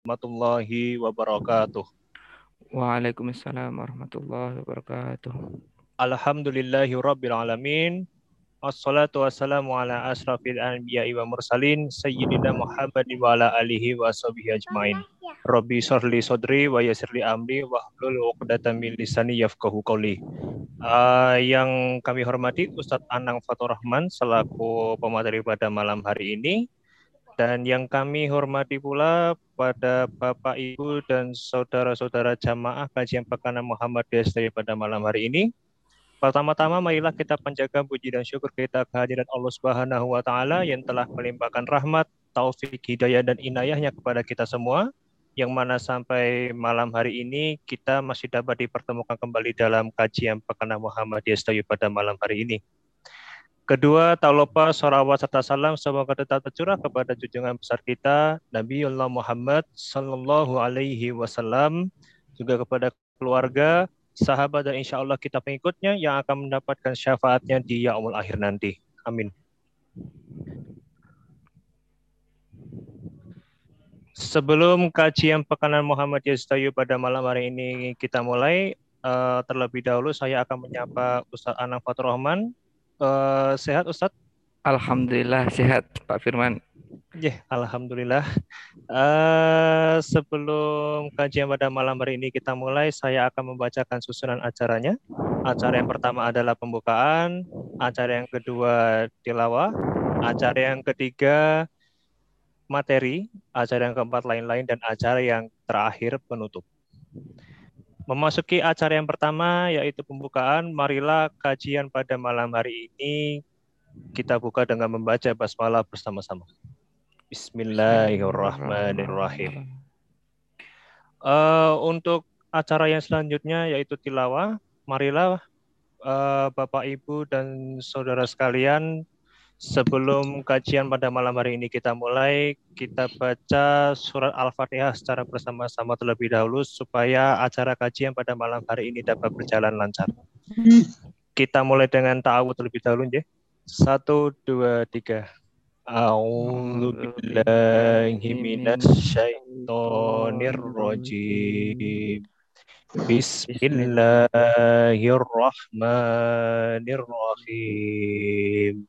warahmatullahi wabarakatuh. Waalaikumsalam warahmatullahi wabarakatuh. Alhamdulillahi rabbil alamin. Assalatu wassalamu ala asrafil anbiya wa mursalin Sayyidina Muhammad wa ala alihi wa sahbihi ajmain Rabbi sorli sodri wa yasirli amri wa hlul uqdatan min lisani yafqahu qawli uh, Yang kami hormati Ustadz Anang Fatur Rahman selaku pemateri pada malam hari ini dan yang kami hormati pula pada Bapak Ibu dan saudara-saudara jamaah kajian pekanan Muhammad DST pada malam hari ini Pertama-tama marilah kita penjaga puji dan syukur kita kehadiran Allah Subhanahu wa taala yang telah melimpahkan rahmat, taufik, hidayah dan inayahnya kepada kita semua yang mana sampai malam hari ini kita masih dapat dipertemukan kembali dalam kajian Pekana Muhammadiyah Setayu pada malam hari ini. Kedua, tak lupa salawat serta salam semoga tetap tercurah kepada junjungan besar kita Nabi Allah Muhammad Sallallahu Alaihi Wasallam juga kepada keluarga, sahabat dan insya Allah kita pengikutnya yang akan mendapatkan syafaatnya di yaumul akhir nanti. Amin. Sebelum kajian pekanan Muhammad Yastayu pada malam hari ini kita mulai, uh, terlebih dahulu saya akan menyapa Ustadz Anang Fatur Rahman. Uh, sehat Ustadz? Alhamdulillah sehat Pak Firman. Ya, yeah, alhamdulillah. Uh, sebelum kajian pada malam hari ini kita mulai, saya akan membacakan susunan acaranya. Acara yang pertama adalah pembukaan, acara yang kedua tilawah, acara yang ketiga materi, acara yang keempat lain-lain, dan acara yang terakhir penutup. Memasuki acara yang pertama yaitu pembukaan, marilah kajian pada malam hari ini kita buka dengan membaca basmalah bersama-sama. Bismillahirrahmanirrahim. Uh, untuk acara yang selanjutnya yaitu tilawah, marilah uh, Bapak Ibu dan saudara sekalian Sebelum kajian pada malam hari ini kita mulai, kita baca surat Al-Fatihah secara bersama-sama terlebih dahulu supaya acara kajian pada malam hari ini dapat berjalan lancar. Kita mulai dengan ta'awud terlebih dahulu, ya. Satu, dua, tiga. A'udhu billahi minasy. Bismillahirrahmanirrahim.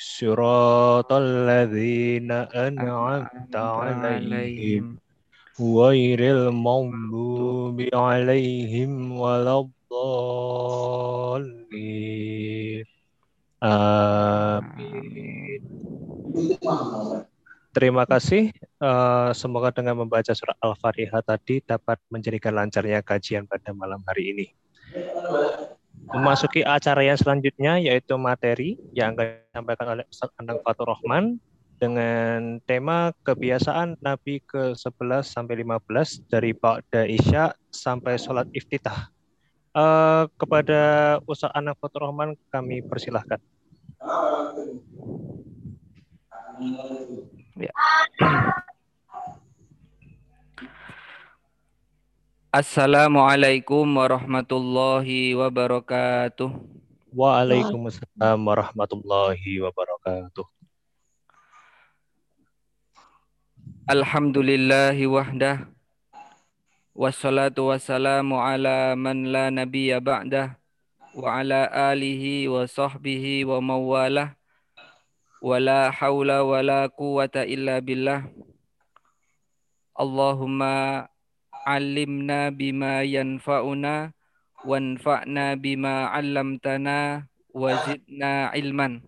Mustaqim. Siratal ladzina an'amta 'alaihim. Ghairil maghdubi 'alaihim waladdallin. Amin. Terima kasih. Uh, semoga dengan membaca surat Al-Fatihah tadi dapat menjadikan lancarnya kajian pada malam hari ini. Memasuki acara yang selanjutnya yaitu materi yang akan disampaikan oleh Ustaz Anang Fatur Rahman dengan tema kebiasaan Nabi ke-11 sampai 15 dari Ba'da Isya sampai sholat iftitah. Uh, kepada Ustaz Anang Fatur Rahman kami persilahkan. Ya. Assalamualaikum warahmatullahi wabarakatuh. Waalaikumsalam warahmatullahi wabarakatuh. Alhamdulillahi wahdah. Wassalatu wassalamu ala man la nabiyya ba'dah. Wa ala alihi wa sahbihi wa mawalah wala haula wala quwata illa billah Allahumma alimna bima yanfa'una wanfa'na bima 'allamtana wa zidna ilman.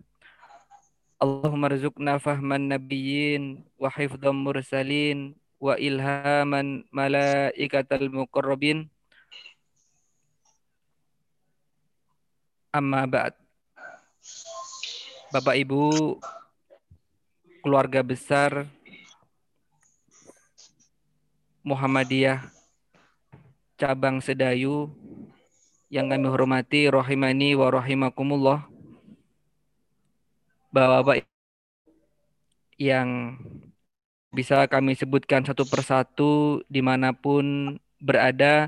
Allahumma rizukna fahman nabiyyin wa hifdhan mursalin wa ilhaman malaikatal muqarrabin. Amma ba'd. Bapak Ibu keluarga besar Muhammadiyah cabang Sedayu yang kami hormati rahimani wa rahimakumullah. Bapak-bapak yang bisa kami sebutkan satu persatu di mana pun berada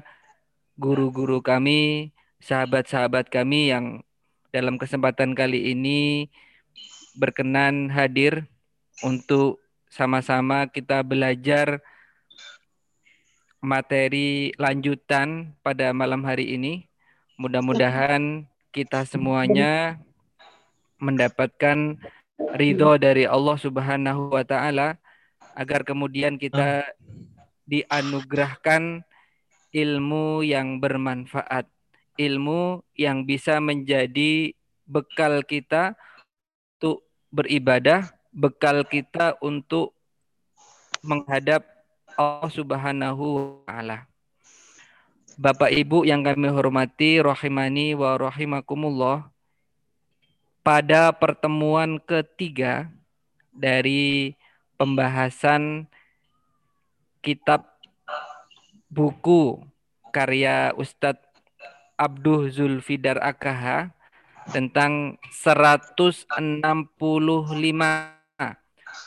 guru-guru kami, sahabat-sahabat kami yang dalam kesempatan kali ini berkenan hadir untuk sama-sama kita belajar materi lanjutan pada malam hari ini. Mudah-mudahan kita semuanya mendapatkan ridho dari Allah Subhanahu wa taala agar kemudian kita dianugerahkan ilmu yang bermanfaat, ilmu yang bisa menjadi bekal kita untuk beribadah, bekal kita untuk menghadap Allah Subhanahu wa taala. Bapak Ibu yang kami hormati rahimani wa rahimakumullah. Pada pertemuan ketiga dari pembahasan kitab buku karya Ustadz Abduh Zulfidar Akaha tentang 165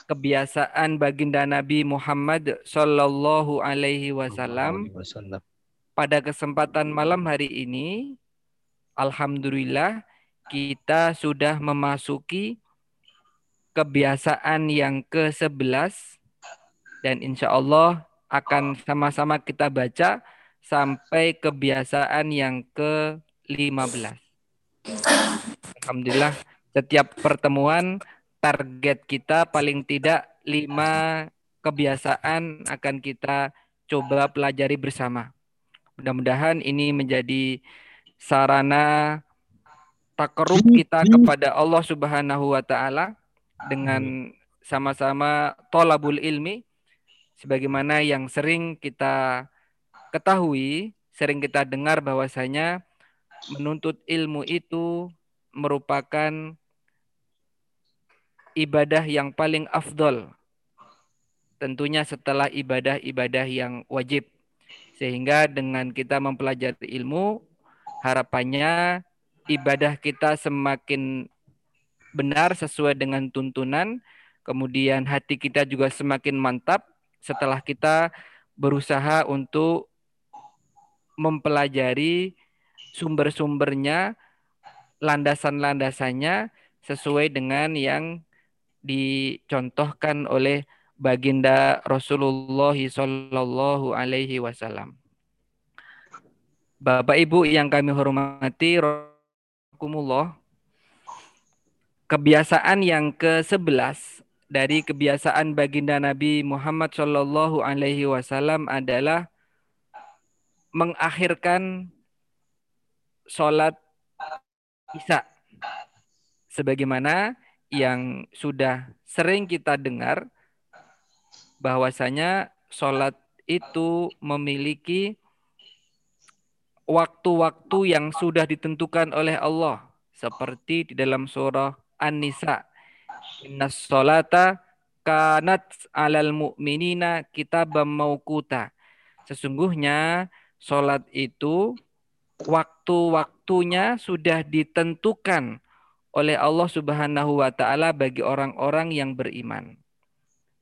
kebiasaan baginda Nabi Muhammad Shallallahu Alaihi Wasallam. Pada kesempatan malam hari ini, Alhamdulillah kita sudah memasuki kebiasaan yang ke-11 dan insya Allah akan sama-sama kita baca sampai kebiasaan yang ke-15. Alhamdulillah setiap pertemuan target kita paling tidak lima kebiasaan akan kita coba pelajari bersama. Mudah-mudahan ini menjadi sarana takarub kita kepada Allah Subhanahu wa taala dengan sama-sama tolabul ilmi sebagaimana yang sering kita ketahui, sering kita dengar bahwasanya menuntut ilmu itu merupakan ibadah yang paling afdol. Tentunya setelah ibadah-ibadah yang wajib. Sehingga dengan kita mempelajari ilmu, harapannya ibadah kita semakin benar sesuai dengan tuntunan, kemudian hati kita juga semakin mantap setelah kita berusaha untuk mempelajari sumber-sumbernya, landasan-landasannya sesuai dengan yang dicontohkan oleh baginda Rasulullah Shallallahu Alaihi Wasallam. Bapak Ibu yang kami hormati, Rasulullah, kebiasaan yang ke-11 dari kebiasaan baginda Nabi Muhammad Shallallahu Alaihi Wasallam adalah mengakhirkan sholat isya sebagaimana yang sudah sering kita dengar bahwasanya sholat itu memiliki waktu-waktu yang sudah ditentukan oleh Allah seperti di dalam surah An-Nisa. Inna sholata kanat alal mu'minina kitabam mauquta sesungguhnya sholat itu waktu-waktunya sudah ditentukan oleh Allah Subhanahu wa taala bagi orang-orang yang beriman.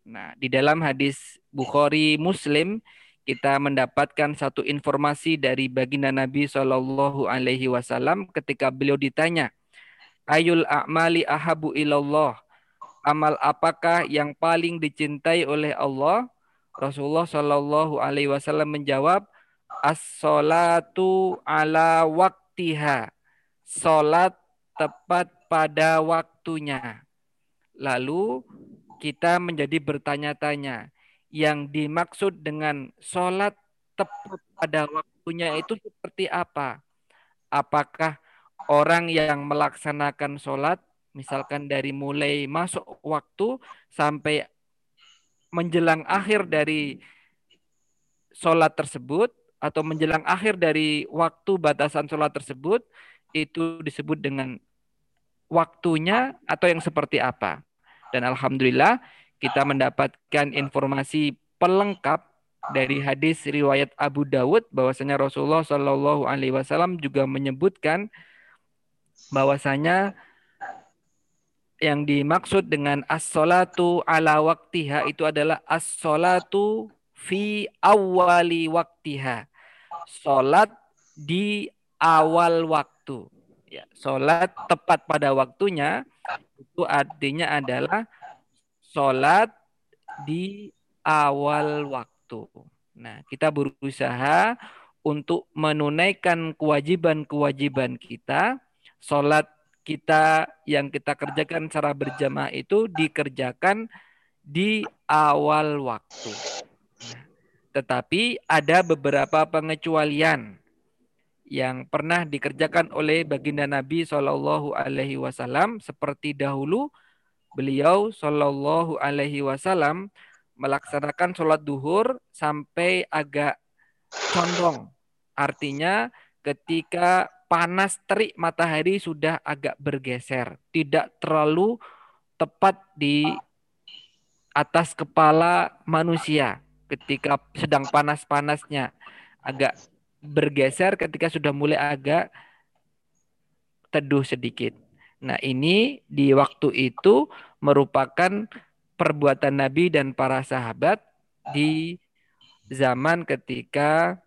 Nah, di dalam hadis Bukhari Muslim kita mendapatkan satu informasi dari baginda Nabi Shallallahu alaihi wasallam ketika beliau ditanya, "Ayul a'mali ahabu ilallah?" Amal apakah yang paling dicintai oleh Allah? Rasulullah Shallallahu alaihi wasallam menjawab, "As-salatu ala waktiha." Salat tepat pada waktunya. Lalu kita menjadi bertanya-tanya, yang dimaksud dengan sholat tepat pada waktunya itu seperti apa? Apakah orang yang melaksanakan sholat, misalkan dari mulai masuk waktu sampai menjelang akhir dari sholat tersebut, atau menjelang akhir dari waktu batasan sholat tersebut, itu disebut dengan waktunya atau yang seperti apa. Dan alhamdulillah kita mendapatkan informasi pelengkap dari hadis riwayat Abu Dawud bahwasanya Rasulullah Shallallahu Alaihi Wasallam juga menyebutkan bahwasanya yang dimaksud dengan as-salatu ala waktiha itu adalah as-salatu fi awali waktiha. Salat di awal waktu. Ya, salat tepat pada waktunya itu artinya adalah salat di awal waktu. Nah, kita berusaha untuk menunaikan kewajiban-kewajiban kita, salat kita yang kita kerjakan secara berjamaah itu dikerjakan di awal waktu. tetapi ada beberapa pengecualian yang pernah dikerjakan oleh baginda Nabi Shallallahu Alaihi Wasallam seperti dahulu beliau Shallallahu Alaihi Wasallam melaksanakan sholat duhur sampai agak condong. Artinya ketika panas terik matahari sudah agak bergeser, tidak terlalu tepat di atas kepala manusia ketika sedang panas-panasnya agak bergeser ketika sudah mulai agak teduh sedikit. Nah, ini di waktu itu merupakan perbuatan Nabi dan para sahabat di zaman ketika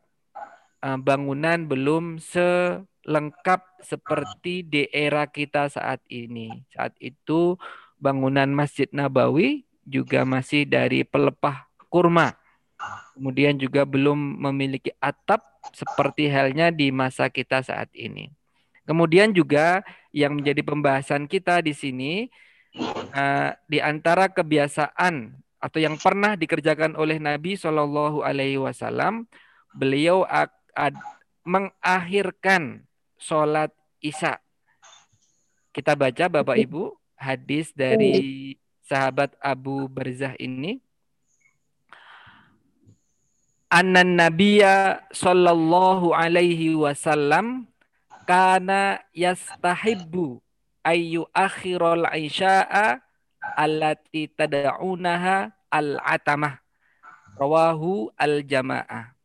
eh, bangunan belum selengkap seperti di era kita saat ini. Saat itu bangunan Masjid Nabawi juga masih dari pelepah kurma. Kemudian juga belum memiliki atap seperti halnya di masa kita saat ini. Kemudian juga yang menjadi pembahasan kita di sini uh, di antara kebiasaan atau yang pernah dikerjakan oleh Nabi Shallallahu Alaihi Wasallam, beliau mengakhirkan sholat isya. Kita baca Bapak Ibu hadis dari sahabat Abu Barzah ini annan nabiyya sallallahu alaihi wasallam kana yastahibbu ayu akhiral isya'a allati tad'unaha al-atamah. Rawahu al-jamaah.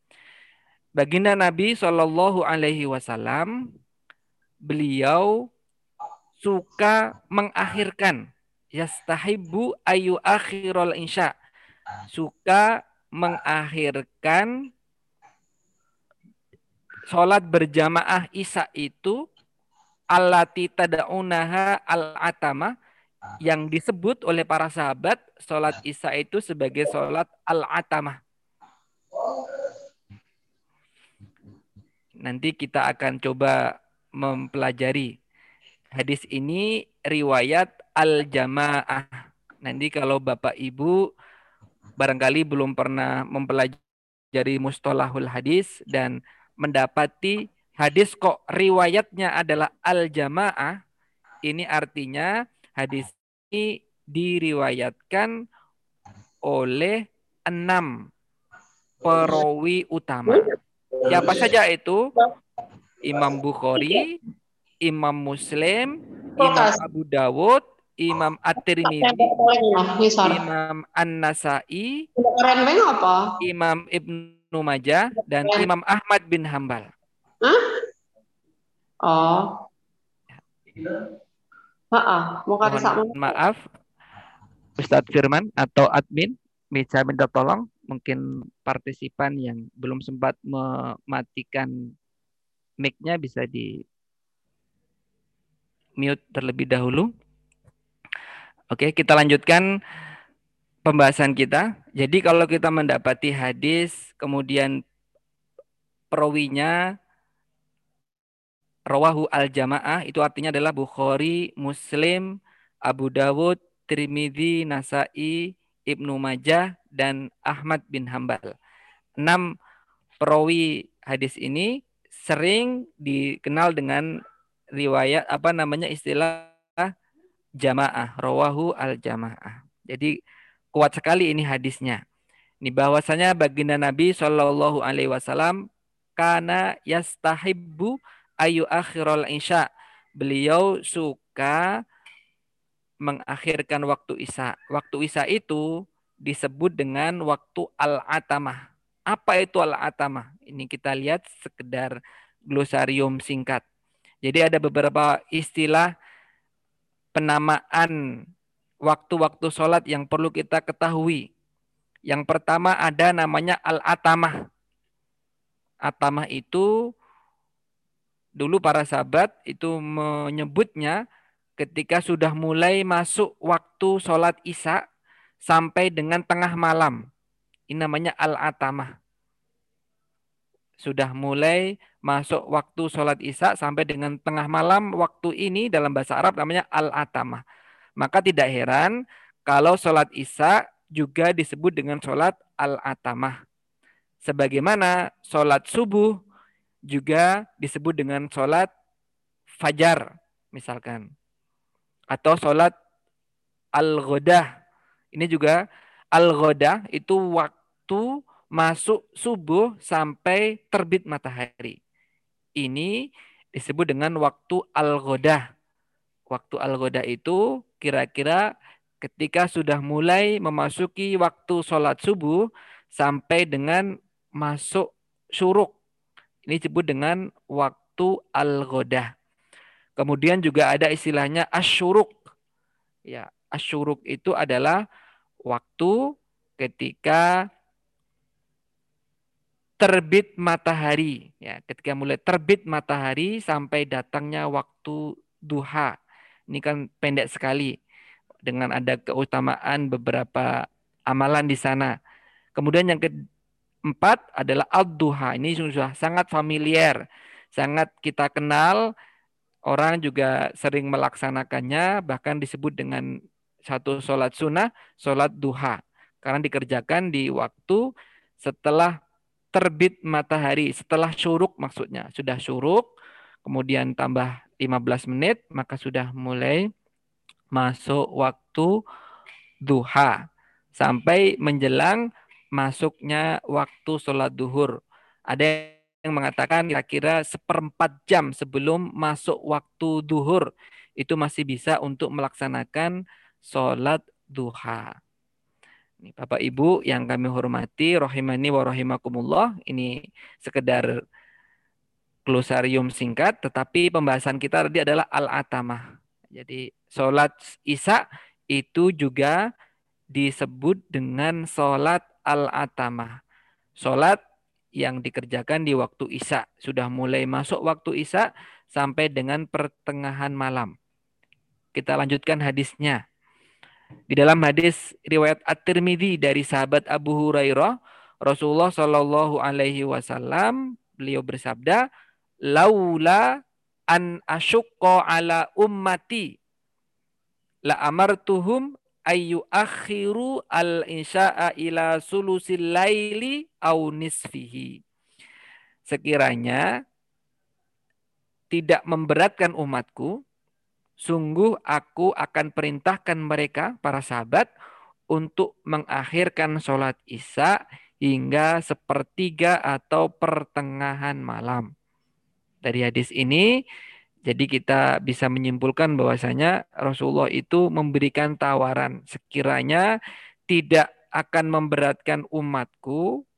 Baginda Nabi Shallallahu alaihi wasallam beliau suka mengakhirkan. Yastahibbu ayu akhiral isya. Suka mengakhirkan sholat berjamaah isya itu alati tadaunaha al-atama yang disebut oleh para sahabat sholat isya itu sebagai sholat al-atama. Nanti kita akan coba mempelajari hadis ini riwayat al-jamaah. Nanti kalau Bapak Ibu barangkali belum pernah mempelajari mustalahul hadis dan mendapati hadis kok riwayatnya adalah al-jamaah, ini artinya hadis ini diriwayatkan oleh enam perawi utama. Siapa saja itu? Imam Bukhari, Imam Muslim, Imam Abu Dawud, Imam At-Tirmidzi, Imam An-Nasai, Imam Ibnu Majah dan Imam Ahmad bin Hambal. Hah? Oh. Maaf, mau Mohon maaf, Ustadz Firman atau admin bisa minta tolong mungkin partisipan yang belum sempat mematikan mic-nya bisa di mute terlebih dahulu. Oke, kita lanjutkan pembahasan kita. Jadi kalau kita mendapati hadis, kemudian perawinya rawahu al-jamaah, itu artinya adalah Bukhari, Muslim, Abu Dawud, Tirmidzi, Nasai, Ibnu Majah, dan Ahmad bin Hambal. Enam perawi hadis ini sering dikenal dengan riwayat apa namanya istilah jamaah, rawahu al jamaah. Jadi kuat sekali ini hadisnya. Ini bahwasanya baginda Nabi Shallallahu Alaihi Wasallam karena yastahibbu ayu akhirul isya. Beliau suka mengakhirkan waktu isya. Waktu isya itu disebut dengan waktu al-atamah. Apa itu al-atamah? Ini kita lihat sekedar glosarium singkat. Jadi ada beberapa istilah penamaan waktu-waktu sholat yang perlu kita ketahui. Yang pertama ada namanya al-atamah. Atamah itu dulu para sahabat itu menyebutnya ketika sudah mulai masuk waktu sholat isya sampai dengan tengah malam. Ini namanya al-atamah. Sudah mulai masuk waktu sholat isya sampai dengan tengah malam. Waktu ini dalam bahasa Arab namanya al-atamah. Maka tidak heran kalau sholat isya juga disebut dengan sholat al-atamah. Sebagaimana sholat subuh juga disebut dengan sholat fajar misalkan. Atau sholat al-ghodah. Ini juga Al-ghoda itu waktu masuk subuh sampai terbit matahari. Ini disebut dengan waktu al-ghoda. Waktu al-ghoda itu kira-kira ketika sudah mulai memasuki waktu sholat subuh sampai dengan masuk syuruk. Ini disebut dengan waktu al-ghoda. Kemudian juga ada istilahnya asyuruk. Ya, asyuruk itu adalah waktu ketika terbit matahari. Ya ketika mulai terbit matahari sampai datangnya waktu duha. Ini kan pendek sekali dengan ada keutamaan beberapa amalan di sana. Kemudian yang keempat adalah al-duha ini sudah sangat familiar sangat kita kenal. Orang juga sering melaksanakannya bahkan disebut dengan satu sholat sunnah, sholat duha. Karena dikerjakan di waktu setelah terbit matahari, setelah syuruk maksudnya. Sudah syuruk, kemudian tambah 15 menit, maka sudah mulai masuk waktu duha. Sampai menjelang masuknya waktu sholat duhur. Ada yang mengatakan kira-kira seperempat jam sebelum masuk waktu duhur itu masih bisa untuk melaksanakan sholat duha. Bapak Ibu yang kami hormati, rohimani wa rahimakumullah, ini sekedar glosarium singkat, tetapi pembahasan kita tadi adalah al-atamah. Jadi sholat isya itu juga disebut dengan sholat al-atamah. Sholat yang dikerjakan di waktu isya. Sudah mulai masuk waktu isya sampai dengan pertengahan malam. Kita lanjutkan hadisnya. Di dalam hadis riwayat At-Tirmidzi dari sahabat Abu Hurairah, Rasulullah Shallallahu alaihi wasallam beliau bersabda, "Laula an asyqa ala ummati la amartuhum ayu akhiru al insya'a ila sulusil laili au nisfihi." Sekiranya tidak memberatkan umatku, Sungguh aku akan perintahkan mereka, para sahabat, untuk mengakhirkan sholat isya hingga sepertiga atau pertengahan malam. Dari hadis ini, jadi kita bisa menyimpulkan bahwasanya Rasulullah itu memberikan tawaran sekiranya tidak akan memberatkan umatku,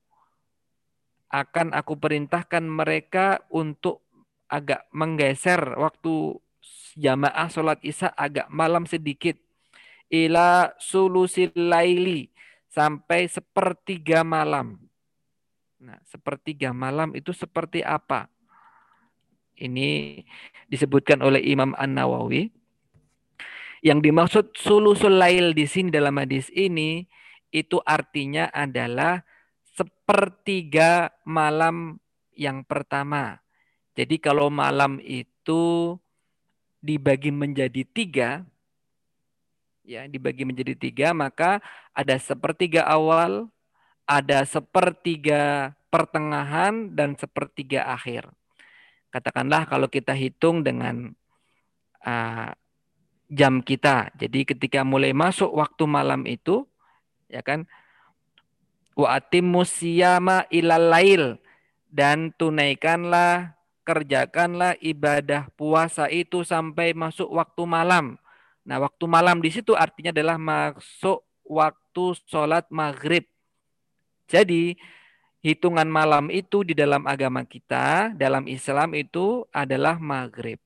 akan aku perintahkan mereka untuk agak menggeser waktu jamaah sholat isya agak malam sedikit. Ila sulusil laili. Sampai sepertiga malam. Nah, sepertiga malam itu seperti apa? Ini disebutkan oleh Imam An-Nawawi. Yang dimaksud sulusul lail di sini dalam hadis ini itu artinya adalah sepertiga malam yang pertama. Jadi kalau malam itu dibagi menjadi tiga, ya dibagi menjadi tiga, maka ada sepertiga awal, ada sepertiga pertengahan, dan sepertiga akhir. Katakanlah kalau kita hitung dengan uh, jam kita, jadi ketika mulai masuk waktu malam itu, ya kan, wa lail dan tunaikanlah kerjakanlah ibadah puasa itu sampai masuk waktu malam. Nah, waktu malam di situ artinya adalah masuk waktu sholat maghrib. Jadi, hitungan malam itu di dalam agama kita, dalam Islam itu adalah maghrib.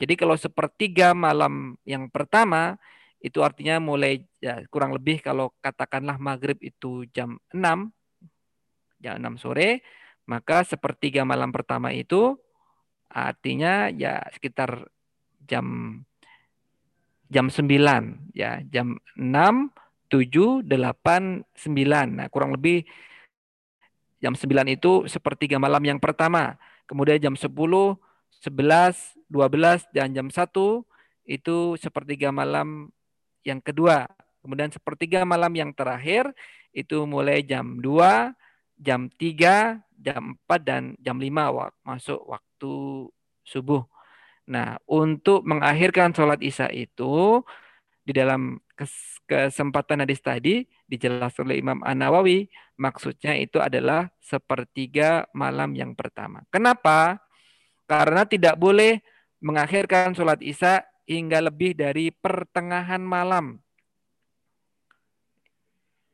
Jadi kalau sepertiga malam yang pertama itu artinya mulai ya, kurang lebih kalau katakanlah maghrib itu jam 6, jam 6 sore, maka sepertiga malam pertama itu artinya ya sekitar jam jam 9 ya, jam 6, 7, 8, 9. Nah, kurang lebih jam 9 itu sepertiga malam yang pertama. Kemudian jam 10, 11, 12 dan jam 1 itu sepertiga malam yang kedua. Kemudian sepertiga malam yang terakhir itu mulai jam 2, jam 3, jam 4 dan jam 5 masuk waktu subuh. Nah, untuk mengakhirkan sholat isya itu di dalam kesempatan hadis tadi dijelaskan oleh Imam An-Nawawi, maksudnya itu adalah sepertiga malam yang pertama. Kenapa? Karena tidak boleh mengakhirkan sholat isya hingga lebih dari pertengahan malam.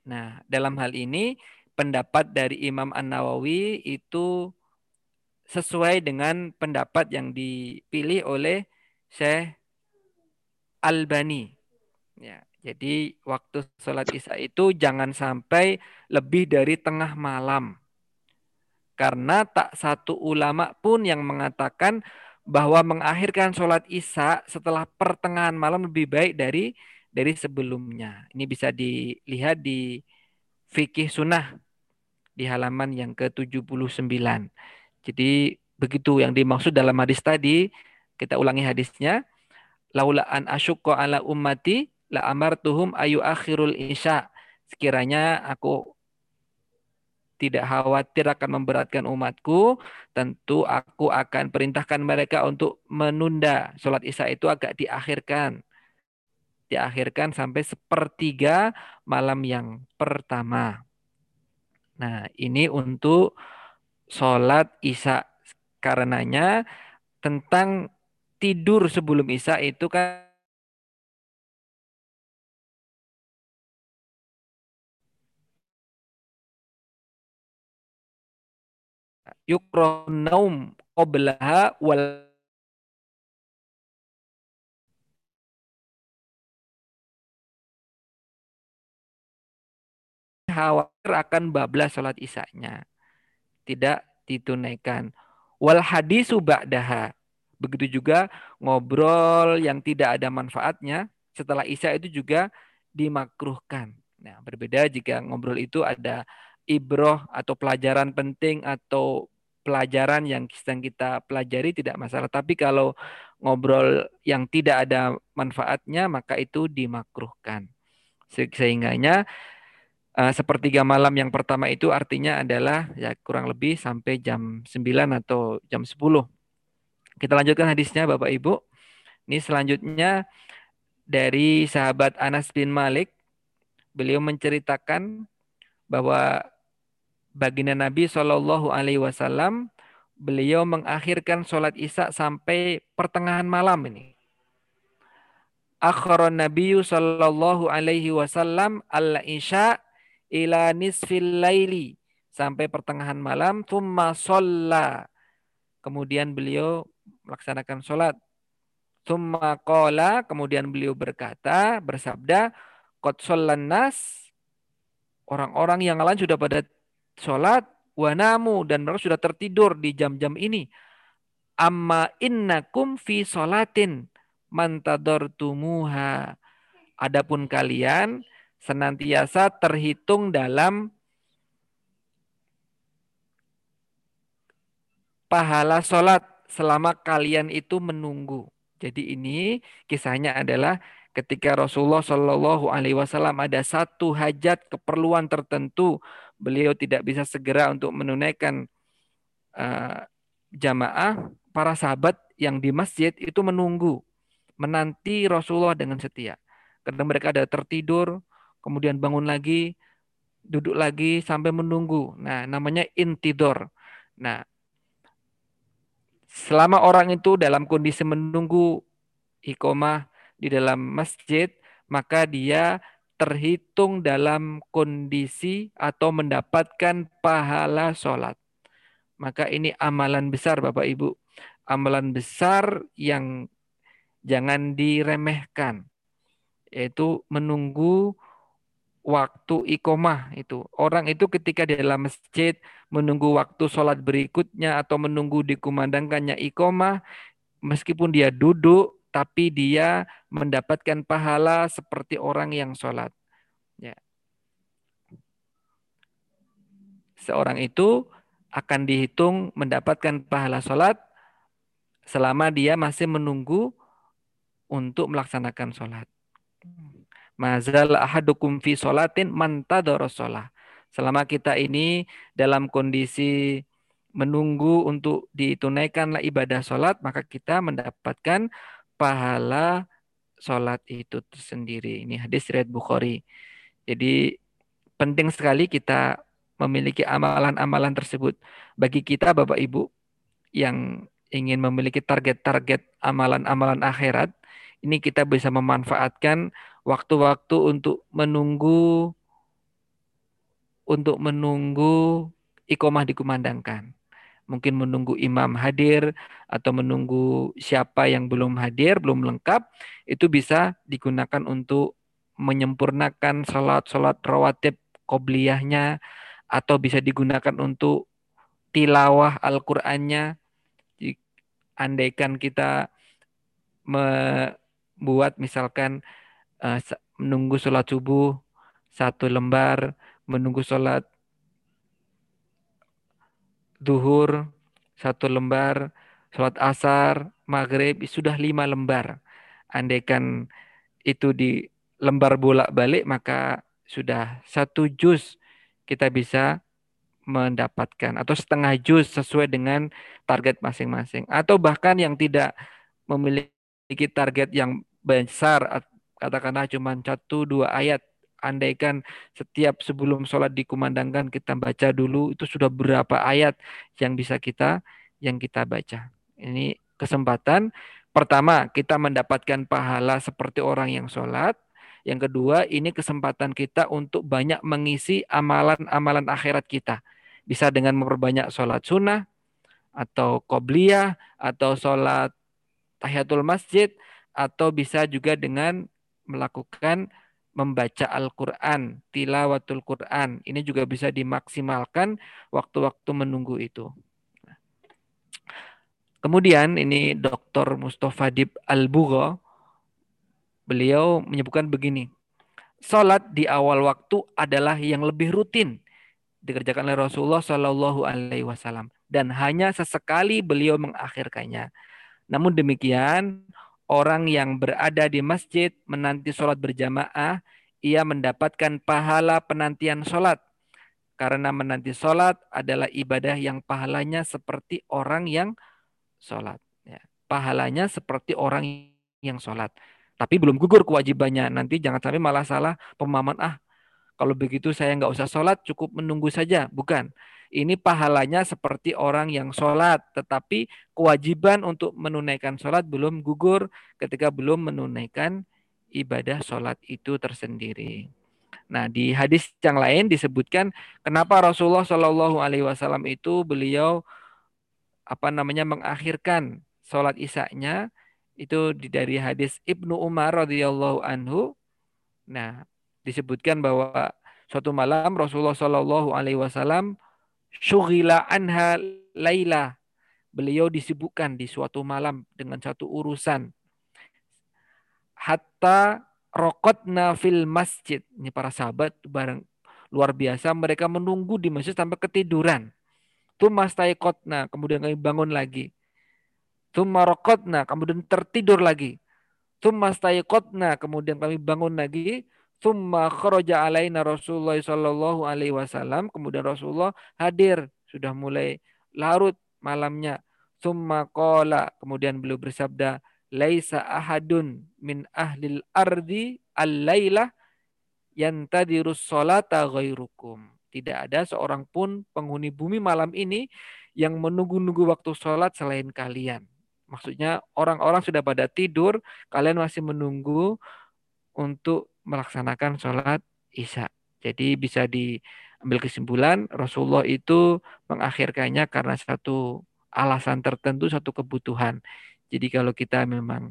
Nah, dalam hal ini pendapat dari Imam An-Nawawi itu sesuai dengan pendapat yang dipilih oleh Syekh Albani. Ya, jadi waktu sholat isya itu jangan sampai lebih dari tengah malam. Karena tak satu ulama pun yang mengatakan bahwa mengakhirkan sholat isya setelah pertengahan malam lebih baik dari dari sebelumnya. Ini bisa dilihat di fikih sunnah di halaman yang ke-79. Jadi begitu yang dimaksud dalam hadis tadi, kita ulangi hadisnya. Laula an asyukko ala ummati la amartuhum ayu akhirul isya. Sekiranya aku tidak khawatir akan memberatkan umatku, tentu aku akan perintahkan mereka untuk menunda sholat isya itu agak diakhirkan. Diakhirkan sampai sepertiga malam yang pertama. Nah, ini untuk sholat isya. Karenanya tentang tidur sebelum isya itu kan yukronaum qoblaha wal khawatir akan bablas sholat isanya. Tidak ditunaikan. Wal hadisu ba'daha. Begitu juga ngobrol yang tidak ada manfaatnya setelah isya itu juga dimakruhkan. Nah, berbeda jika ngobrol itu ada ibroh atau pelajaran penting atau pelajaran yang sedang kita pelajari tidak masalah. Tapi kalau ngobrol yang tidak ada manfaatnya maka itu dimakruhkan. Sehingganya uh, sepertiga malam yang pertama itu artinya adalah ya kurang lebih sampai jam 9 atau jam 10. Kita lanjutkan hadisnya Bapak Ibu. Ini selanjutnya dari sahabat Anas bin Malik. Beliau menceritakan bahwa baginda Nabi Shallallahu Alaihi Wasallam beliau mengakhirkan sholat isya sampai pertengahan malam ini. Akhiran Nabi Shallallahu Alaihi Wasallam al isya ila nisfil laili sampai pertengahan malam. Thumma sholla. Kemudian beliau melaksanakan sholat. Thumma qala. Kemudian beliau berkata, bersabda, Qad nas orang-orang yang lain sudah pada sholat wanamu dan mereka sudah tertidur di jam-jam ini. Amma innakum fi sholatin mantadortumuha. Adapun kalian senantiasa terhitung dalam pahala sholat selama kalian itu menunggu. Jadi ini kisahnya adalah ketika Rasulullah Shallallahu Alaihi Wasallam ada satu hajat keperluan tertentu, beliau tidak bisa segera untuk menunaikan uh, jamaah. Para sahabat yang di masjid itu menunggu, menanti Rasulullah dengan setia. Kadang mereka ada tertidur, kemudian bangun lagi, duduk lagi sampai menunggu. Nah, namanya intidor. Nah, selama orang itu dalam kondisi menunggu ikomah di dalam masjid, maka dia terhitung dalam kondisi atau mendapatkan pahala sholat. Maka ini amalan besar Bapak Ibu. Amalan besar yang jangan diremehkan. Yaitu menunggu waktu ikomah itu. Orang itu ketika di dalam masjid menunggu waktu sholat berikutnya atau menunggu dikumandangkannya ikomah, meskipun dia duduk, tapi dia mendapatkan pahala seperti orang yang sholat. Ya. Seorang itu akan dihitung mendapatkan pahala sholat selama dia masih menunggu untuk melaksanakan sholat. Mazal ahadukum fi sholatin sholat. Selama kita ini dalam kondisi menunggu untuk ditunaikanlah ibadah sholat, maka kita mendapatkan pahala sholat itu tersendiri. Ini hadis riwayat Bukhari. Jadi penting sekali kita memiliki amalan-amalan tersebut. Bagi kita Bapak Ibu yang ingin memiliki target-target amalan-amalan akhirat, ini kita bisa memanfaatkan waktu-waktu untuk menunggu untuk menunggu ikomah dikumandangkan mungkin menunggu imam hadir atau menunggu siapa yang belum hadir, belum lengkap, itu bisa digunakan untuk menyempurnakan sholat-sholat rawatib qobliyahnya atau bisa digunakan untuk tilawah Al-Qur'annya. Andaikan kita membuat misalkan uh, menunggu sholat subuh satu lembar, menunggu sholat duhur satu lembar, sholat asar, maghrib sudah lima lembar. Andaikan itu di lembar bolak-balik maka sudah satu juz kita bisa mendapatkan atau setengah juz sesuai dengan target masing-masing atau bahkan yang tidak memiliki target yang besar katakanlah cuma satu dua ayat andaikan setiap sebelum sholat dikumandangkan kita baca dulu itu sudah berapa ayat yang bisa kita yang kita baca. Ini kesempatan pertama kita mendapatkan pahala seperti orang yang sholat. Yang kedua ini kesempatan kita untuk banyak mengisi amalan-amalan akhirat kita. Bisa dengan memperbanyak sholat sunnah atau qobliyah atau sholat tahiyatul masjid atau bisa juga dengan melakukan membaca Al-Quran, tilawatul Quran. Ini juga bisa dimaksimalkan waktu-waktu menunggu itu. Kemudian ini Dr. Mustafa Dib Al-Bugha, beliau menyebutkan begini, Salat di awal waktu adalah yang lebih rutin dikerjakan oleh Rasulullah Shallallahu Alaihi Wasallam dan hanya sesekali beliau mengakhirkannya. Namun demikian, orang yang berada di masjid menanti sholat berjamaah, ia mendapatkan pahala penantian sholat. Karena menanti sholat adalah ibadah yang pahalanya seperti orang yang sholat. Ya. Pahalanya seperti orang yang sholat. Tapi belum gugur kewajibannya. Nanti jangan sampai malah salah pemahaman, ah kalau begitu saya nggak usah sholat, cukup menunggu saja. Bukan ini pahalanya seperti orang yang sholat, tetapi kewajiban untuk menunaikan sholat belum gugur ketika belum menunaikan ibadah sholat itu tersendiri. Nah, di hadis yang lain disebutkan kenapa Rasulullah Shallallahu Alaihi Wasallam itu beliau apa namanya mengakhirkan sholat isaknya itu dari hadis Ibnu Umar radhiyallahu anhu. Nah, disebutkan bahwa suatu malam Rasulullah Shallallahu Alaihi Wasallam syughila anha laila. Beliau disibukkan di suatu malam dengan satu urusan. Hatta rokotna fil masjid. Ini para sahabat bareng luar biasa. Mereka menunggu di masjid sampai ketiduran. Tumma kotna. Kemudian kami bangun lagi. Tumma rokotna. Kemudian tertidur lagi. Tumma kotna. Kemudian kami bangun lagi. Thumma kharaja alaina Rasulullah sallallahu alaihi wasallam. Kemudian Rasulullah hadir. Sudah mulai larut malamnya. Thumma qala. Kemudian beliau bersabda. Laisa ahadun min ahlil ardi al-lailah yantadirus salata ghairukum. Tidak ada seorang pun penghuni bumi malam ini yang menunggu-nunggu waktu sholat selain kalian. Maksudnya orang-orang sudah pada tidur, kalian masih menunggu untuk melaksanakan sholat isya. Jadi bisa diambil kesimpulan Rasulullah itu mengakhirkannya karena satu alasan tertentu, satu kebutuhan. Jadi kalau kita memang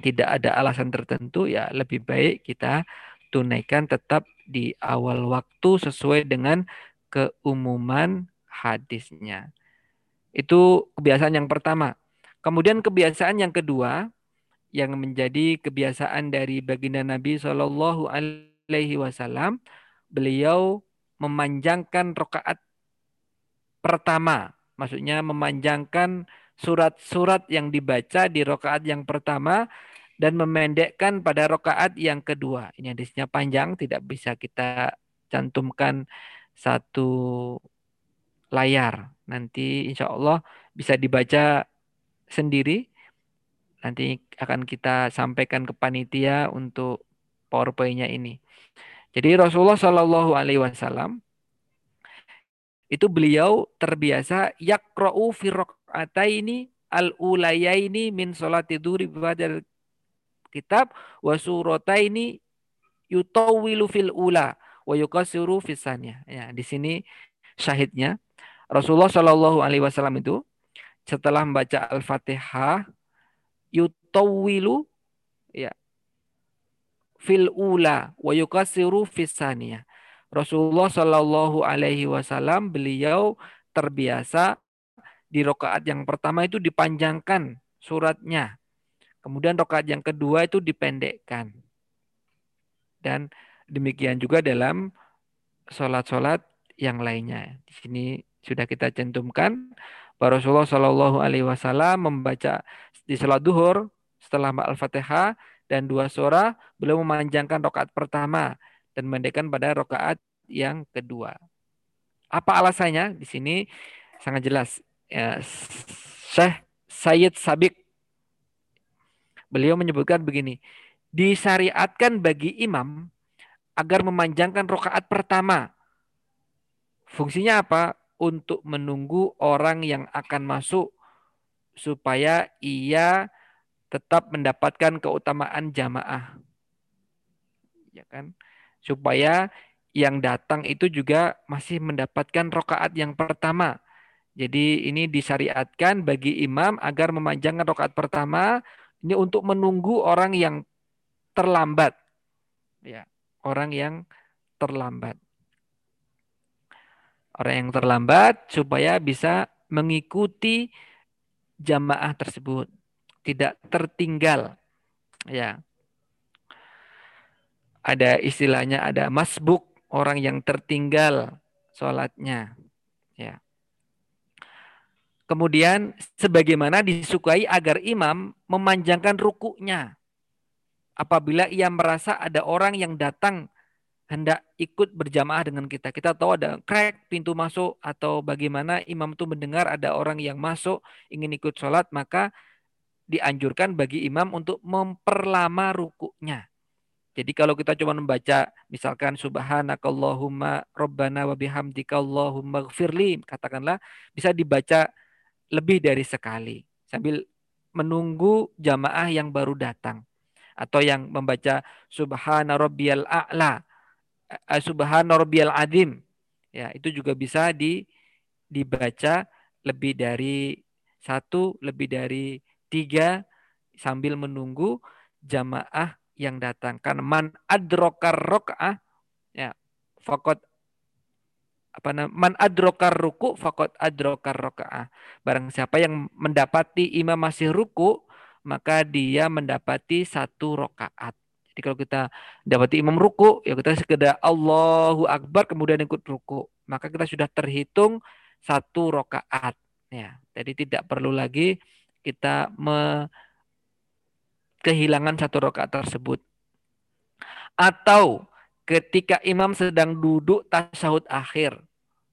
tidak ada alasan tertentu ya lebih baik kita tunaikan tetap di awal waktu sesuai dengan keumuman hadisnya. Itu kebiasaan yang pertama. Kemudian kebiasaan yang kedua yang menjadi kebiasaan dari baginda Nabi Shallallahu Alaihi Wasallam, beliau memanjangkan rokaat pertama, maksudnya memanjangkan surat-surat yang dibaca di rokaat yang pertama dan memendekkan pada rokaat yang kedua. Ini hadisnya panjang, tidak bisa kita cantumkan satu layar. Nanti insya Allah bisa dibaca sendiri. Nanti akan kita sampaikan ke panitia untuk PowerPoint-nya ini. Jadi Rasulullah Shallallahu Alaihi Wasallam itu beliau terbiasa yakra'u fi ini al ulayaini min salati dzuri ba'dal kitab wa surataini yutawwilu fil ula wa yukasiru fisanya. Ya, di sini syahidnya Rasulullah Shallallahu alaihi wasallam itu setelah membaca Al-Fatihah yutawwilu ya fil ula wa yukasiru fisania. Rasulullah Shallallahu alaihi wasallam beliau terbiasa di rokaat yang pertama itu dipanjangkan suratnya Kemudian rokaat yang kedua itu dipendekkan. Dan demikian juga dalam sholat-sholat yang lainnya. Di sini sudah kita cantumkan bahwa Rasulullah Shallallahu Alaihi Wasallam membaca di sholat duhur setelah al-fatihah dan dua surah belum memanjangkan rokaat pertama dan mendekkan pada rokaat yang kedua. Apa alasannya? Di sini sangat jelas. Ya, Syekh Sayyid Sabik Beliau menyebutkan begini, disyariatkan bagi imam agar memanjangkan rokaat pertama. Fungsinya apa? Untuk menunggu orang yang akan masuk supaya ia tetap mendapatkan keutamaan jamaah. Ya kan? Supaya yang datang itu juga masih mendapatkan rokaat yang pertama. Jadi ini disyariatkan bagi imam agar memanjangkan rokaat pertama ini untuk menunggu orang yang terlambat. Ya, orang yang terlambat. Orang yang terlambat supaya bisa mengikuti jamaah tersebut, tidak tertinggal. Ya. Ada istilahnya ada masbuk, orang yang tertinggal sholatnya. Ya. Kemudian sebagaimana disukai agar imam memanjangkan rukuknya. Apabila ia merasa ada orang yang datang hendak ikut berjamaah dengan kita. Kita tahu ada crack pintu masuk atau bagaimana imam itu mendengar ada orang yang masuk ingin ikut sholat maka dianjurkan bagi imam untuk memperlama rukuknya. Jadi kalau kita cuma membaca misalkan subhanakallahumma rabbana wa bihamdika allahumma gfirli katakanlah bisa dibaca lebih dari sekali sambil menunggu jamaah yang baru datang atau yang membaca subhana rabbiyal a'la subhana rabbiyal adim ya itu juga bisa di dibaca lebih dari satu lebih dari tiga sambil menunggu jamaah yang datang kan man adrokar rokah ya fakot apa namanya man adrokar ruku fakot adrokar rokaah. Barang siapa yang mendapati imam masih ruku, maka dia mendapati satu rokaat. Jadi kalau kita dapati imam ruku, ya kita sekedar Allahu Akbar kemudian ikut ruku. Maka kita sudah terhitung satu rokaat. Ya, jadi tidak perlu lagi kita me kehilangan satu rokaat tersebut. Atau ketika imam sedang duduk tasyahud akhir.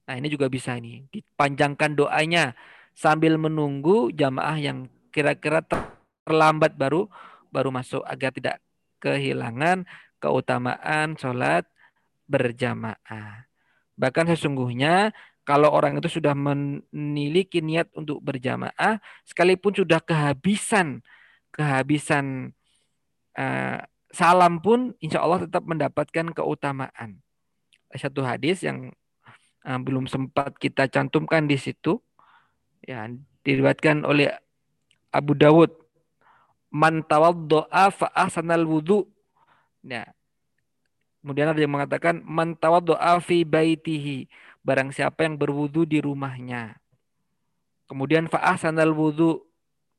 Nah, ini juga bisa ini. Dipanjangkan doanya sambil menunggu jamaah yang kira-kira terlambat baru baru masuk agar tidak kehilangan keutamaan sholat berjamaah. Bahkan sesungguhnya kalau orang itu sudah memiliki niat untuk berjamaah, sekalipun sudah kehabisan kehabisan uh, salam pun insya Allah tetap mendapatkan keutamaan. Satu hadis yang uh, belum sempat kita cantumkan di situ, ya diriwayatkan oleh Abu Dawud, man tawaddo'a fa ahsanal wudu. Ya. Kemudian ada yang mengatakan man tawaddo'a fi baitihi, barang siapa yang berwudu di rumahnya. Kemudian fa ahsanal wudu,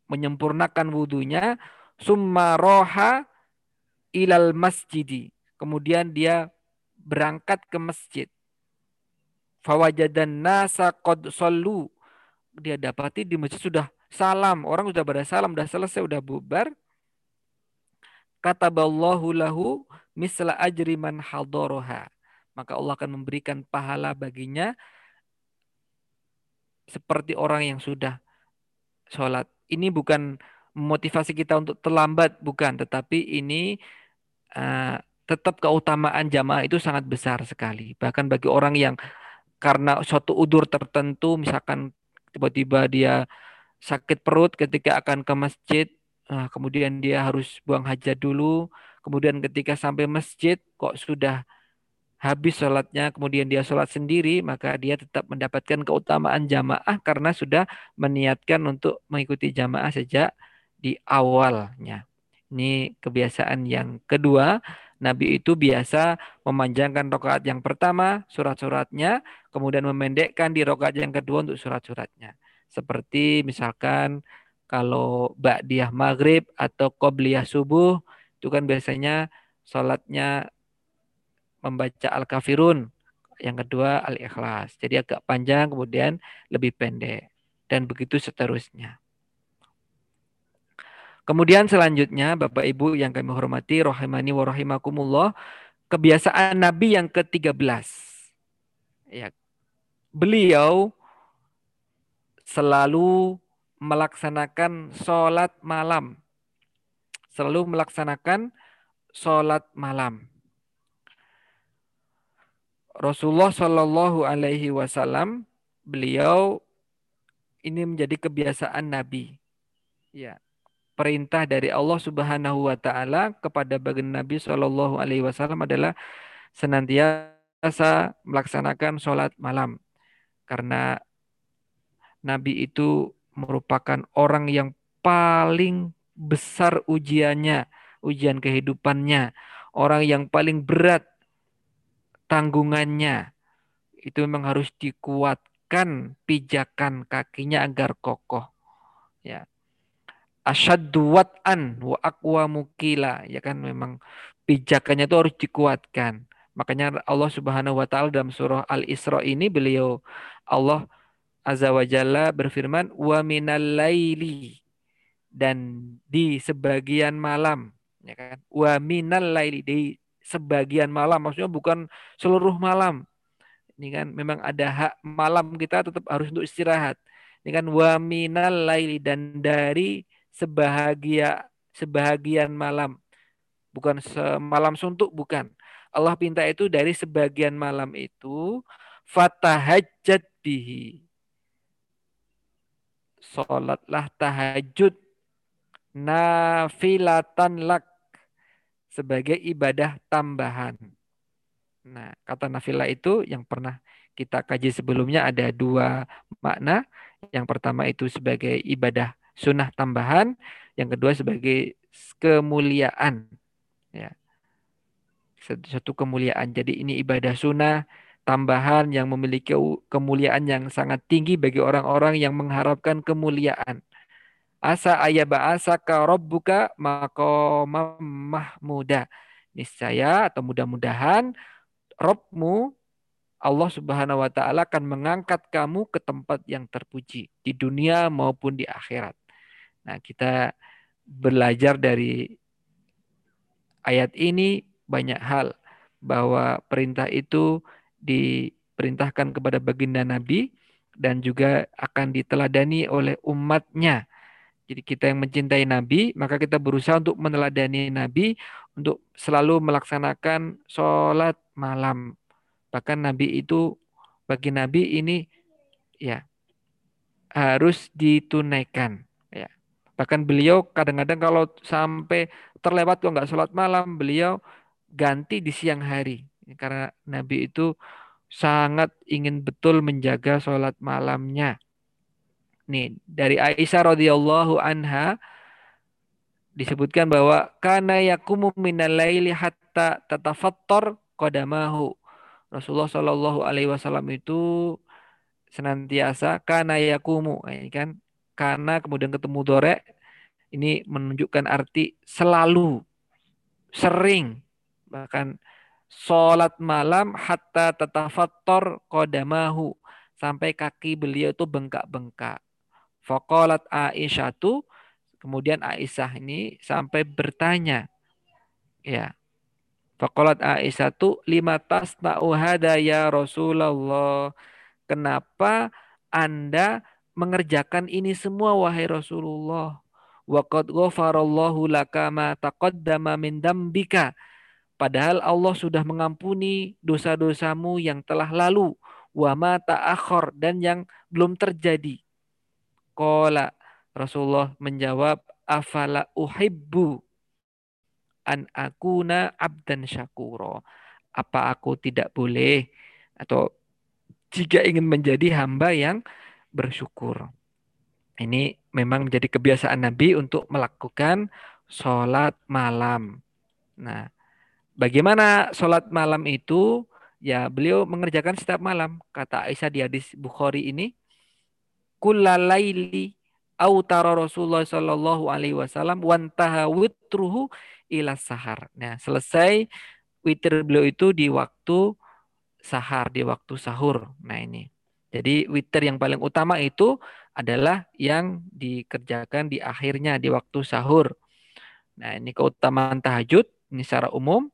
menyempurnakan wudunya, summa roha ilal masjidi. Kemudian dia berangkat ke masjid. Fawajadan nasa qad sallu. Dia dapati di masjid sudah salam. Orang sudah pada salam, sudah selesai, sudah bubar. Kata Kataballahu lahu misla ajri man hadoroha. Maka Allah akan memberikan pahala baginya seperti orang yang sudah sholat. Ini bukan motivasi kita untuk terlambat, bukan. Tetapi ini uh, tetap keutamaan jamaah itu sangat besar sekali. Bahkan bagi orang yang karena suatu udur tertentu, misalkan tiba-tiba dia sakit perut ketika akan ke masjid, nah, kemudian dia harus buang hajat dulu, kemudian ketika sampai masjid kok sudah habis sholatnya, kemudian dia sholat sendiri, maka dia tetap mendapatkan keutamaan jamaah karena sudah meniatkan untuk mengikuti jamaah sejak di awalnya. Ini kebiasaan yang kedua. Nabi itu biasa memanjangkan rokaat yang pertama, surat-suratnya, kemudian memendekkan di rokaat yang kedua untuk surat-suratnya. Seperti misalkan kalau Ba'diyah Maghrib atau Qobliyah Subuh, itu kan biasanya sholatnya membaca Al-Kafirun, yang kedua Al-Ikhlas. Jadi agak panjang kemudian lebih pendek dan begitu seterusnya. Kemudian selanjutnya Bapak Ibu yang kami hormati rohimani wa rahimakumullah, kebiasaan Nabi yang ke-13. Ya. Beliau selalu melaksanakan sholat malam. Selalu melaksanakan sholat malam. Rasulullah Shallallahu Alaihi Wasallam beliau ini menjadi kebiasaan Nabi. Ya, perintah dari Allah Subhanahu Wa Taala kepada baginda Nabi Shallallahu Alaihi Wasallam adalah senantiasa melaksanakan sholat malam karena Nabi itu merupakan orang yang paling besar ujiannya, ujian kehidupannya, orang yang paling berat tanggungannya itu memang harus dikuatkan pijakan kakinya agar kokoh. Ya. Asyaddu wat'an wa aqwa mukila. Ya kan memang pijakannya itu harus dikuatkan. Makanya Allah Subhanahu wa taala dalam surah Al-Isra ini beliau Allah Azza wa Jalla berfirman wa minal laili dan di sebagian malam ya kan wa minal laili di sebagian malam, maksudnya bukan seluruh malam. Ini kan memang ada hak malam kita tetap harus untuk istirahat. Ini kan wa minal laili dan dari sebahagia sebahagian malam. Bukan semalam suntuk bukan. Allah pinta itu dari sebagian malam itu fatahajjat bihi. Salatlah tahajud nafilatan lak sebagai ibadah tambahan. Nah, kata nafila itu yang pernah kita kaji sebelumnya ada dua makna. Yang pertama itu sebagai ibadah sunnah tambahan, yang kedua sebagai kemuliaan. Ya. Satu kemuliaan. Jadi ini ibadah sunnah tambahan yang memiliki kemuliaan yang sangat tinggi bagi orang-orang yang mengharapkan kemuliaan. Asa ayaba ka rabbuka maqamam mahmuda. Niscaya atau mudah-mudahan Robmu Allah Subhanahu wa taala akan mengangkat kamu ke tempat yang terpuji di dunia maupun di akhirat. Nah, kita belajar dari ayat ini banyak hal bahwa perintah itu diperintahkan kepada baginda Nabi dan juga akan diteladani oleh umatnya jadi kita yang mencintai Nabi, maka kita berusaha untuk meneladani Nabi untuk selalu melaksanakan sholat malam. Bahkan Nabi itu bagi Nabi ini ya harus ditunaikan. Ya. Bahkan beliau kadang-kadang kalau sampai terlewat kok nggak sholat malam, beliau ganti di siang hari. Karena Nabi itu sangat ingin betul menjaga sholat malamnya. Nih, dari Aisyah radhiyallahu anha disebutkan bahwa kana yakumu minal laili hatta tatafattar qadamahu. Rasulullah Shallallahu alaihi wasallam itu senantiasa karena yakumu ini kan karena kemudian ketemu dore ini menunjukkan arti selalu sering bahkan sholat malam hatta tatafattor kodamahu sampai kaki beliau itu bengkak-bengkak. Fakolat Aisyah tuh kemudian Aisyah ini sampai bertanya ya Fakolat Aisyah tuh lima tas hada ya Rasulullah Kenapa Anda mengerjakan ini semua wahai Rasulullah? Waqad ghafarallahu laka ma taqaddama min dambika. Padahal Allah sudah mengampuni dosa-dosamu yang telah lalu. Wa ma ta'akhir dan yang belum terjadi. Qala Rasulullah menjawab, afala uhibbu an akuna abdan syakuro. Apa aku tidak boleh atau jika ingin menjadi hamba yang bersyukur. Ini memang menjadi kebiasaan Nabi untuk melakukan sholat malam. Nah, bagaimana sholat malam itu? Ya, beliau mengerjakan setiap malam. Kata Aisyah di hadis Bukhari ini, kullalaili autara Rasulullah Shallallahu Alaihi Wasallam wantaha witruhu ila sahar. Nah, selesai witir beliau itu di waktu sahar di waktu sahur. Nah ini. Jadi witir yang paling utama itu adalah yang dikerjakan di akhirnya di waktu sahur. Nah ini keutamaan tahajud ini secara umum.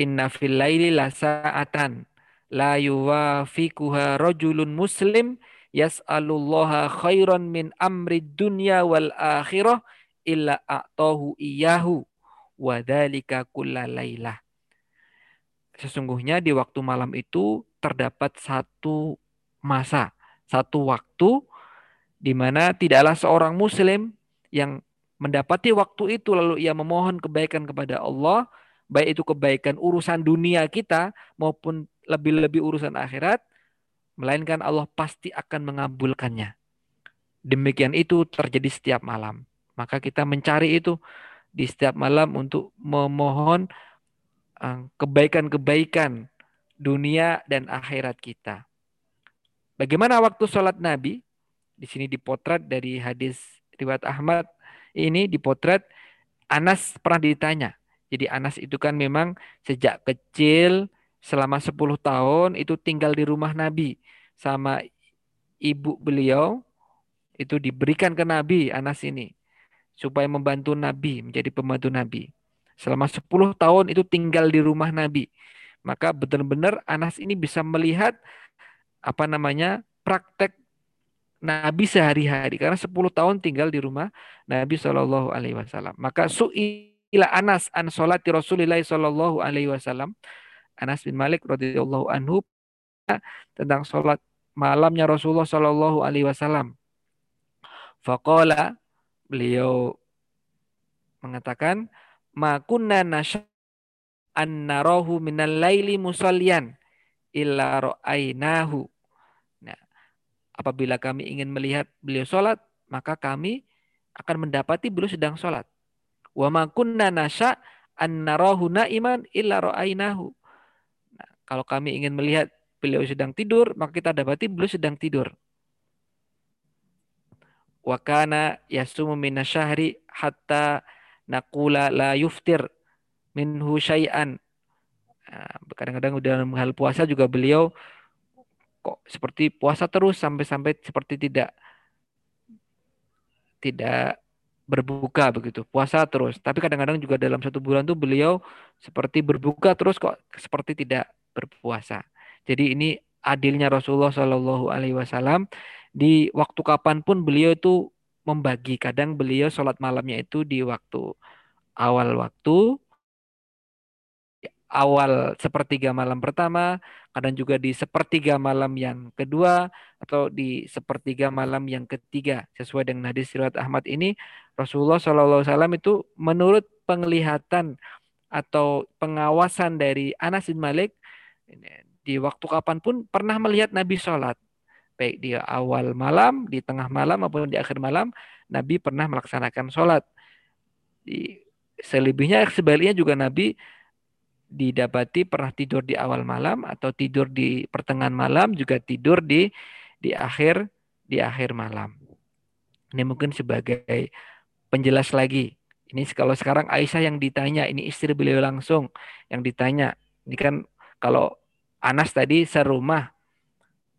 Inna fil laili la sa'atan la yuwafiquha rajulun muslim yas'alullaha khairan min amri dunya wal akhirah illa a'tahu iyahu wa dzalika kulla lailah. Sesungguhnya di waktu malam itu terdapat satu masa, satu waktu di mana tidaklah seorang muslim yang mendapati waktu itu lalu ia memohon kebaikan kepada Allah, baik itu kebaikan urusan dunia kita maupun lebih-lebih urusan akhirat, melainkan Allah pasti akan mengabulkannya. Demikian itu terjadi setiap malam. Maka kita mencari itu di setiap malam untuk memohon Eh, kebaikan-kebaikan dunia dan akhirat kita. Bagaimana waktu sholat Nabi? Di sini dipotret dari hadis riwayat Ahmad ini dipotret Anas pernah ditanya. Jadi Anas itu kan memang sejak kecil selama 10 tahun itu tinggal di rumah Nabi sama ibu beliau itu diberikan ke Nabi Anas ini supaya membantu Nabi menjadi pembantu Nabi selama 10 tahun itu tinggal di rumah Nabi. Maka benar-benar Anas ini bisa melihat apa namanya praktek Nabi sehari-hari karena 10 tahun tinggal di rumah Nabi Shallallahu alaihi wasallam. Maka suila Anas an salati Rasulillah Shallallahu alaihi wasallam. Anas bin Malik radhiyallahu anhu tentang salat malamnya Rasulullah Shallallahu alaihi wasallam. Faqala beliau mengatakan ma kunna nasya an narahu minal laili musallian illa ra'ainahu. Nah, apabila kami ingin melihat beliau sholat, maka kami akan mendapati beliau sedang sholat. Wa ma kunna nasya an narahu naiman illa ra'ainahu. Nah, kalau kami ingin melihat beliau sedang tidur, maka kita dapati beliau sedang tidur. Wa kana yasumu minasyahri hatta nakula la yuftir minhu syai'an. Nah, kadang-kadang dalam hal puasa juga beliau kok seperti puasa terus sampai-sampai seperti tidak tidak berbuka begitu puasa terus tapi kadang-kadang juga dalam satu bulan tuh beliau seperti berbuka terus kok seperti tidak berpuasa jadi ini adilnya Rasulullah Shallallahu Alaihi Wasallam di waktu kapan pun beliau itu membagi. Kadang beliau sholat malamnya itu di waktu awal waktu, awal sepertiga malam pertama, kadang juga di sepertiga malam yang kedua atau di sepertiga malam yang ketiga. Sesuai dengan hadis riwayat Ahmad ini, Rasulullah SAW itu menurut penglihatan atau pengawasan dari Anas bin Malik di waktu kapan pun pernah melihat Nabi sholat. Baik di awal malam, di tengah malam maupun di akhir malam, Nabi pernah melaksanakan sholat. Di selebihnya sebaliknya juga Nabi didapati pernah tidur di awal malam atau tidur di pertengahan malam juga tidur di di akhir di akhir malam. Ini mungkin sebagai penjelas lagi. Ini kalau sekarang Aisyah yang ditanya, ini istri beliau langsung yang ditanya. Ini kan kalau Anas tadi serumah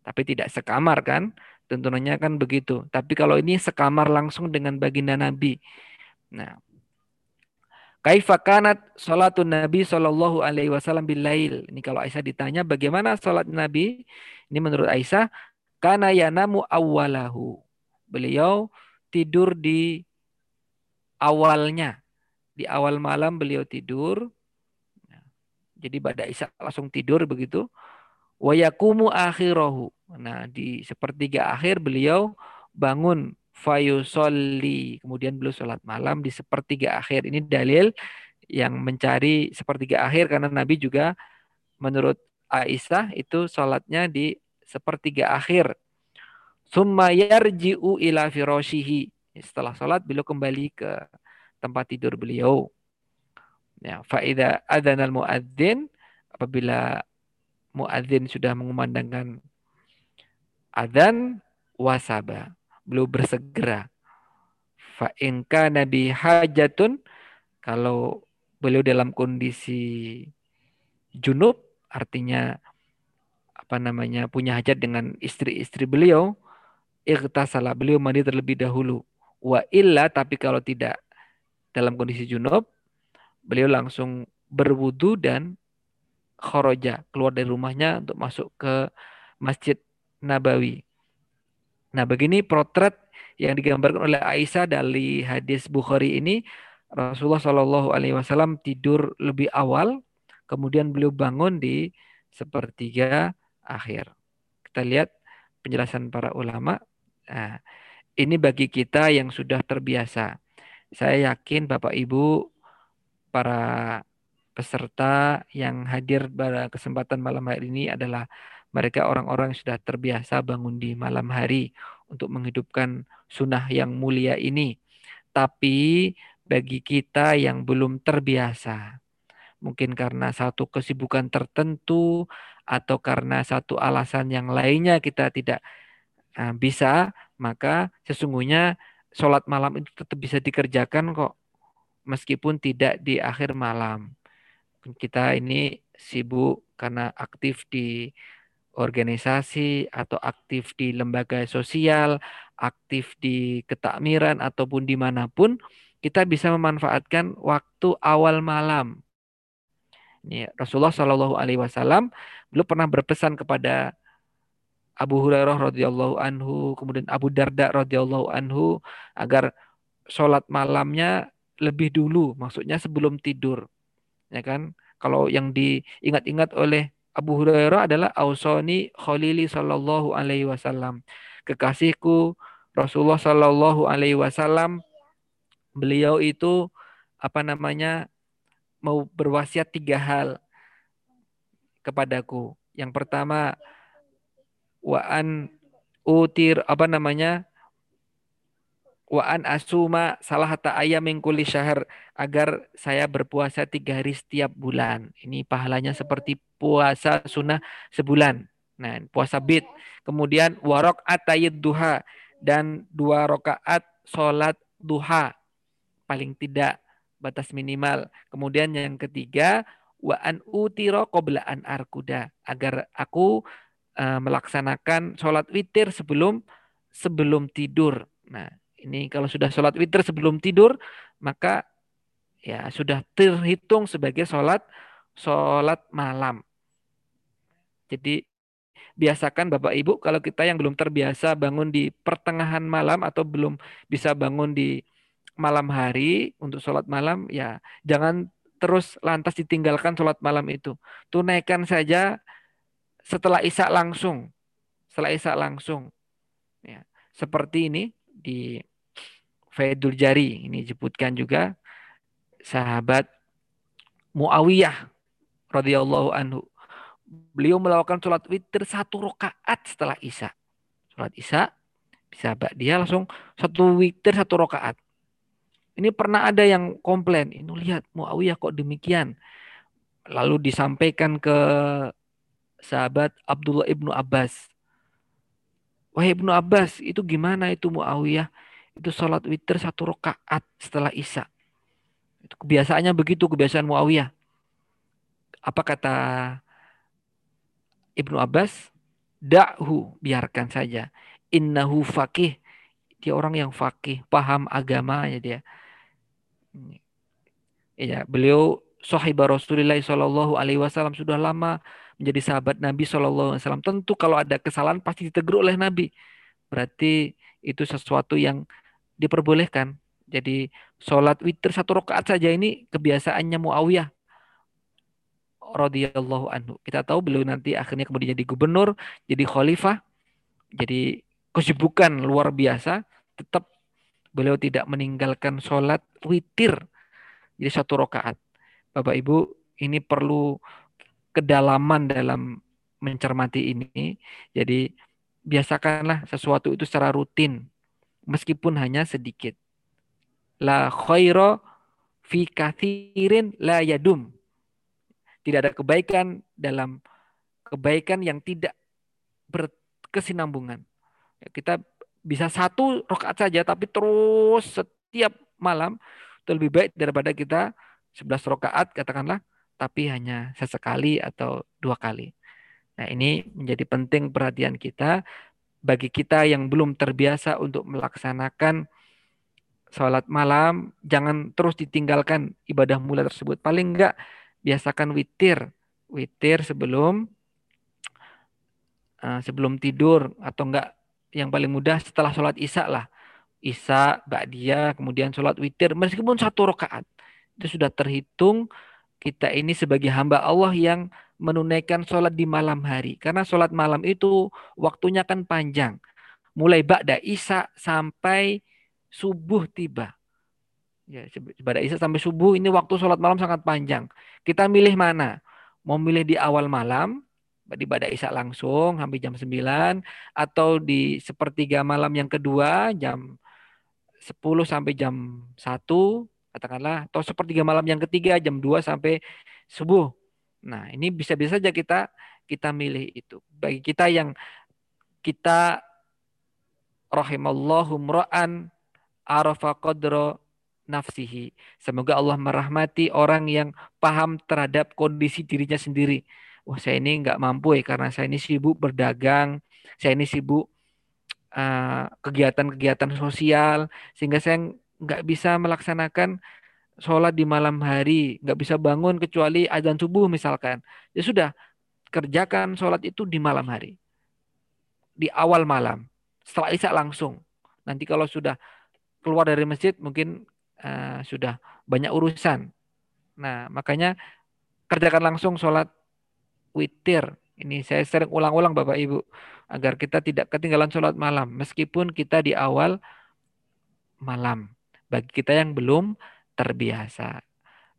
tapi tidak sekamar kan? Tentunya kan begitu. Tapi kalau ini sekamar langsung dengan baginda Nabi. Nah, Kaifa kanat salatun Nabi Shallallahu alaihi wasallam bilail. Ini kalau Aisyah ditanya bagaimana salat Nabi? Ini menurut Aisyah karena yanamu awalahu. Beliau tidur di awalnya. Di awal malam beliau tidur. Jadi pada Aisyah langsung tidur begitu. Wayakumu akhirahu. Nah, di sepertiga akhir beliau bangun fayusolli. Kemudian beliau sholat malam di sepertiga akhir. Ini dalil yang mencari sepertiga akhir karena Nabi juga menurut Aisyah itu sholatnya di sepertiga akhir. Summa yarji'u ila firoshihi. Setelah sholat beliau kembali ke tempat tidur beliau. Ya, faida al muadzin apabila muadzin sudah mengumandangkan adzan wasaba beliau bersegera. Fa nabi hajatun kalau beliau dalam kondisi junub artinya apa namanya punya hajat dengan istri-istri beliau salah beliau mandi terlebih dahulu wa illa tapi kalau tidak dalam kondisi junub beliau langsung berwudu dan khoroja keluar dari rumahnya untuk masuk ke Masjid Nabawi Nah, begini potret yang digambarkan oleh Aisyah dari hadis Bukhari ini Rasulullah Shallallahu Alaihi Wasallam tidur lebih awal, kemudian beliau bangun di sepertiga akhir. Kita lihat penjelasan para ulama. Nah, ini bagi kita yang sudah terbiasa. Saya yakin Bapak Ibu para peserta yang hadir pada kesempatan malam hari ini adalah mereka orang-orang yang sudah terbiasa bangun di malam hari untuk menghidupkan sunnah yang mulia ini. Tapi bagi kita yang belum terbiasa, mungkin karena satu kesibukan tertentu atau karena satu alasan yang lainnya kita tidak uh, bisa, maka sesungguhnya sholat malam itu tetap bisa dikerjakan kok, meskipun tidak di akhir malam. Kita ini sibuk karena aktif di organisasi atau aktif di lembaga sosial, aktif di ketakmiran ataupun di mana pun, kita bisa memanfaatkan waktu awal malam. Ini Rasulullah Shallallahu Alaihi Wasallam belum pernah berpesan kepada Abu Hurairah radhiyallahu anhu, kemudian Abu Darda radhiyallahu anhu agar sholat malamnya lebih dulu, maksudnya sebelum tidur, ya kan? Kalau yang diingat-ingat oleh Abu Hurairah adalah Ausoni Khalili Sallallahu Alaihi Wasallam. Kekasihku Rasulullah Sallallahu Alaihi Wasallam. Beliau itu apa namanya mau berwasiat tiga hal kepadaku. Yang pertama waan utir apa namanya wa an asuma salah hata ayam mengkuli syahr agar saya berpuasa tiga hari setiap bulan. Ini pahalanya seperti puasa sunnah sebulan. Nah, puasa bid. Kemudian warok atayid duha dan dua rakaat sholat duha paling tidak batas minimal. Kemudian yang ketiga wa an utiro qabla an arkuda agar aku uh, melaksanakan sholat witir sebelum sebelum tidur. Nah, ini kalau sudah sholat witir sebelum tidur, maka ya sudah terhitung sebagai sholat sholat malam. Jadi biasakan Bapak Ibu kalau kita yang belum terbiasa bangun di pertengahan malam atau belum bisa bangun di malam hari untuk sholat malam, ya jangan terus lantas ditinggalkan sholat malam itu. Tunaikan saja setelah isya langsung. Setelah isya langsung. Ya. Seperti ini di Faidul Jari. Ini disebutkan juga sahabat Muawiyah radhiyallahu anhu. Beliau melakukan sholat witir satu rakaat setelah isya. Sholat isya bisa dia langsung satu witir satu rakaat. Ini pernah ada yang komplain, ini lihat Muawiyah kok demikian. Lalu disampaikan ke sahabat Abdullah ibnu Abbas. Wahai ibnu Abbas, itu gimana itu Muawiyah? Itu sholat witir satu rakaat setelah isya. Itu kebiasaannya begitu, kebiasaan Muawiyah. Apa kata Ibnu Abbas? Da'hu, biarkan saja. Innahu fakih. Dia orang yang fakih, paham agamanya dia. Ya, beliau sahibah Rasulullah Shallallahu Alaihi Wasallam sudah lama menjadi sahabat Nabi Shallallahu Alaihi Wasallam. Tentu kalau ada kesalahan pasti ditegur oleh Nabi. Berarti itu sesuatu yang diperbolehkan. Jadi sholat witir satu rakaat saja ini kebiasaannya Muawiyah radhiyallahu anhu. Kita tahu beliau nanti akhirnya kemudian jadi gubernur, jadi khalifah, jadi kesibukan luar biasa, tetap beliau tidak meninggalkan sholat witir. Jadi satu rakaat. Bapak Ibu, ini perlu kedalaman dalam mencermati ini. Jadi biasakanlah sesuatu itu secara rutin. Meskipun hanya sedikit. La khaira fi kathirin la yadum. Tidak ada kebaikan dalam kebaikan yang tidak berkesinambungan. Kita bisa satu rakaat saja tapi terus setiap malam itu lebih baik daripada kita 11 rakaat katakanlah tapi hanya sesekali atau dua kali. Nah, ini menjadi penting perhatian kita bagi kita yang belum terbiasa untuk melaksanakan sholat malam, jangan terus ditinggalkan ibadah mulai tersebut. Paling enggak biasakan witir, witir sebelum uh, sebelum tidur atau enggak yang paling mudah setelah sholat isya lah. Isya, dia kemudian sholat witir. Meskipun satu rakaat. Itu sudah terhitung kita ini sebagai hamba Allah yang menunaikan sholat di malam hari. Karena sholat malam itu waktunya kan panjang. Mulai ba'da isya sampai subuh tiba. Ya, ba'da isya sampai subuh ini waktu sholat malam sangat panjang. Kita milih mana? Mau milih di awal malam di pada isya langsung sampai jam 9 atau di sepertiga malam yang kedua jam 10 sampai jam 1 katakanlah atau sepertiga malam yang ketiga jam 2 sampai subuh. Nah, ini bisa-bisa saja kita kita milih itu. Bagi kita yang kita rahimallahu mra'an arafa qadra nafsihi. Semoga Allah merahmati orang yang paham terhadap kondisi dirinya sendiri wah saya ini nggak mampu ya karena saya ini sibuk berdagang, saya ini sibuk kegiatan eh, kegiatan-kegiatan sosial sehingga saya nggak bisa melaksanakan sholat di malam hari, nggak bisa bangun kecuali azan subuh misalkan. Ya sudah, kerjakan sholat itu di malam hari, di awal malam, setelah isya langsung. Nanti kalau sudah keluar dari masjid mungkin uh, sudah banyak urusan. Nah makanya kerjakan langsung sholat witir. Ini saya sering ulang-ulang Bapak Ibu agar kita tidak ketinggalan sholat malam meskipun kita di awal malam bagi kita yang belum terbiasa.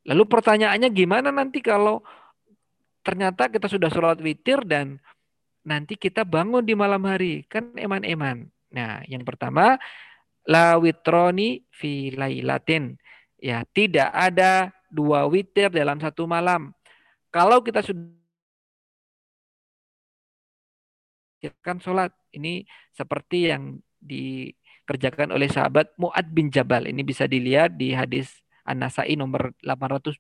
Lalu pertanyaannya gimana nanti kalau ternyata kita sudah sholat witir dan nanti kita bangun di malam hari kan eman-eman. Nah, yang pertama la witroni fi lailatin. Ya, tidak ada dua witir dalam satu malam. Kalau kita sudah kan sholat. Ini seperti yang dikerjakan oleh sahabat Mu'ad bin Jabal. Ini bisa dilihat di hadis An-Nasai nomor 826.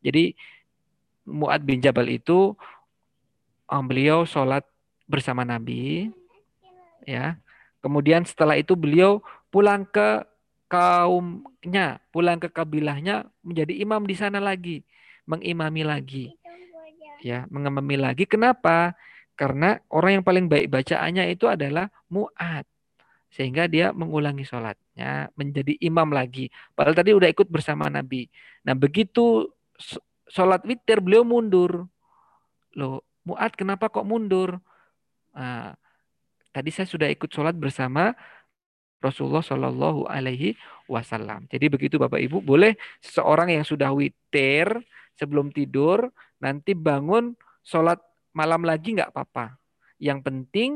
Jadi Mu'ad bin Jabal itu um, beliau sholat bersama Nabi. ya. Kemudian setelah itu beliau pulang ke kaumnya, pulang ke kabilahnya menjadi imam di sana lagi, mengimami lagi. Ya, mengimami lagi. Kenapa? Karena orang yang paling baik bacaannya itu adalah Mu'ad. Sehingga dia mengulangi sholatnya menjadi imam lagi. Padahal tadi udah ikut bersama Nabi. Nah begitu sholat witir beliau mundur. Loh, Muat kenapa kok mundur? Nah, tadi saya sudah ikut sholat bersama Rasulullah Shallallahu Alaihi Wasallam. Jadi begitu Bapak Ibu, boleh seseorang yang sudah witir sebelum tidur nanti bangun sholat malam lagi nggak apa-apa. Yang penting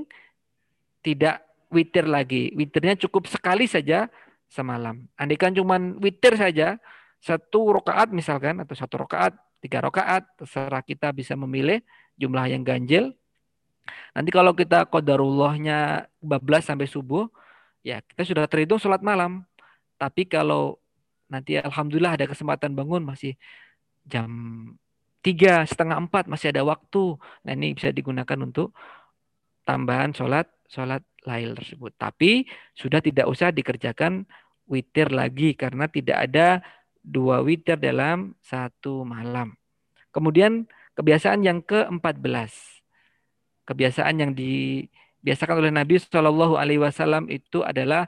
tidak witir lagi. Witirnya cukup sekali saja semalam. Andaikan cuma witir saja, satu rokaat misalkan, atau satu rokaat, tiga rokaat, terserah kita bisa memilih jumlah yang ganjil. Nanti kalau kita kodarullahnya bablas sampai subuh, ya kita sudah terhitung sholat malam. Tapi kalau nanti alhamdulillah ada kesempatan bangun masih jam tiga setengah empat masih ada waktu. Nah ini bisa digunakan untuk tambahan sholat sholat lail tersebut. Tapi sudah tidak usah dikerjakan witir lagi karena tidak ada dua witir dalam satu malam. Kemudian kebiasaan yang ke-14. Kebiasaan yang dibiasakan oleh Nabi Shallallahu alaihi wasallam itu adalah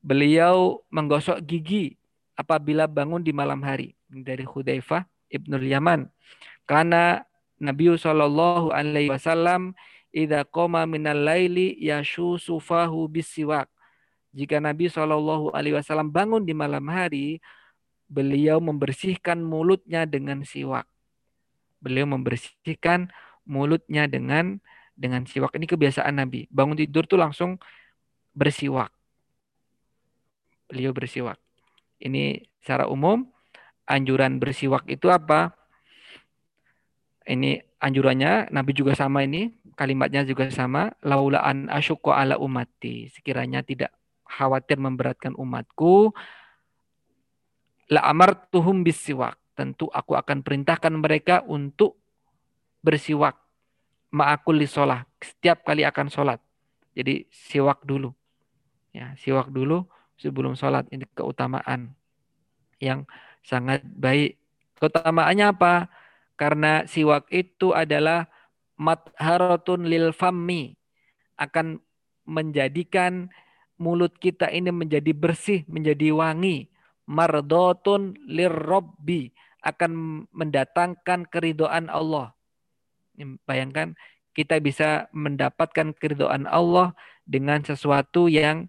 beliau menggosok gigi apabila bangun di malam hari dari Hudzaifah Ibnul Yaman karena Nabi Shallallahu Alaihi Wasallam idza qoma minal laili yashu sufahu bisiwak. Jika Nabi Shallallahu Alaihi Wasallam bangun di malam hari, beliau membersihkan mulutnya dengan siwak. Beliau membersihkan mulutnya dengan dengan siwak. Ini kebiasaan Nabi. Bangun tidur tuh langsung bersiwak. Beliau bersiwak. Ini secara umum anjuran bersiwak itu apa? Ini anjurannya Nabi juga sama ini, kalimatnya juga sama, laulaan asyukku ala umati. Sekiranya tidak khawatir memberatkan umatku, la tuhum bisiwak. Tentu aku akan perintahkan mereka untuk bersiwak ma'akul li sholah. Setiap kali akan sholat. Jadi siwak dulu. Ya, siwak dulu sebelum sholat. Ini keutamaan yang sangat baik. Keutamaannya apa? Karena siwak itu adalah matharatun lil fammi akan menjadikan mulut kita ini menjadi bersih, menjadi wangi. Mardotun lirrobbi akan mendatangkan keridoan Allah. Bayangkan kita bisa mendapatkan keridoan Allah dengan sesuatu yang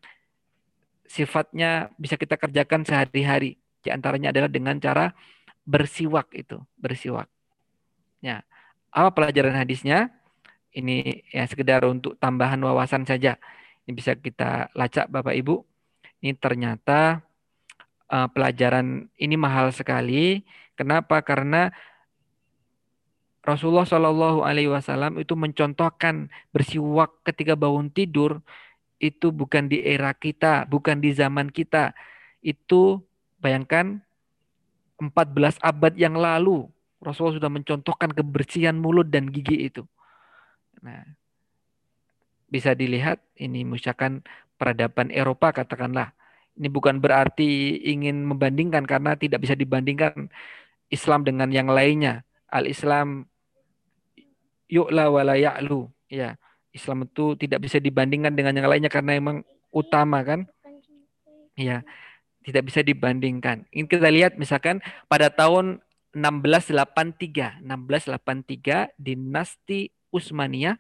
sifatnya bisa kita kerjakan sehari-hari. Di antaranya adalah dengan cara bersiwak itu, bersiwak. Ya. Apa pelajaran hadisnya? Ini ya sekedar untuk tambahan wawasan saja. Ini bisa kita lacak Bapak Ibu. Ini ternyata uh, pelajaran ini mahal sekali. Kenapa? Karena Rasulullah Shallallahu Alaihi Wasallam itu mencontohkan bersiwak ketika bangun tidur itu bukan di era kita, bukan di zaman kita. Itu bayangkan 14 abad yang lalu Rasulullah sudah mencontohkan kebersihan mulut dan gigi itu. Nah, bisa dilihat ini misalkan peradaban Eropa katakanlah. Ini bukan berarti ingin membandingkan karena tidak bisa dibandingkan Islam dengan yang lainnya. Al-Islam yu'la wala ya'lu. Ya, Islam itu tidak bisa dibandingkan dengan yang lainnya karena memang utama kan. Ya, tidak bisa dibandingkan. Ini kita lihat misalkan pada tahun 1683. 1683 dinasti Utsmaniyah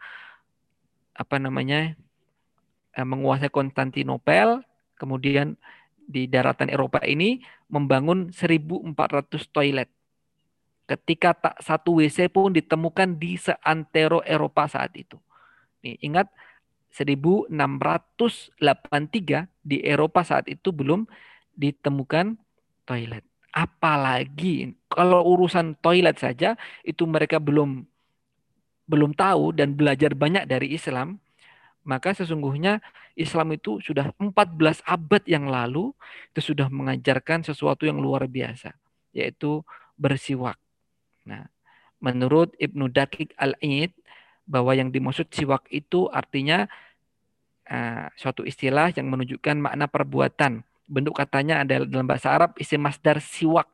apa namanya eh, menguasai Konstantinopel, kemudian di daratan Eropa ini membangun 1400 toilet. Ketika tak satu WC pun ditemukan di seantero Eropa saat itu. Nih, ingat 1683 di Eropa saat itu belum ditemukan toilet. Apalagi kalau urusan toilet saja itu mereka belum belum tahu dan belajar banyak dari Islam, maka sesungguhnya Islam itu sudah 14 abad yang lalu itu sudah mengajarkan sesuatu yang luar biasa, yaitu bersiwak. Nah, menurut Ibnu Dakik Al-Aid bahwa yang dimaksud siwak itu artinya uh, suatu istilah yang menunjukkan makna perbuatan bentuk katanya adalah dalam bahasa Arab isim masdar siwak.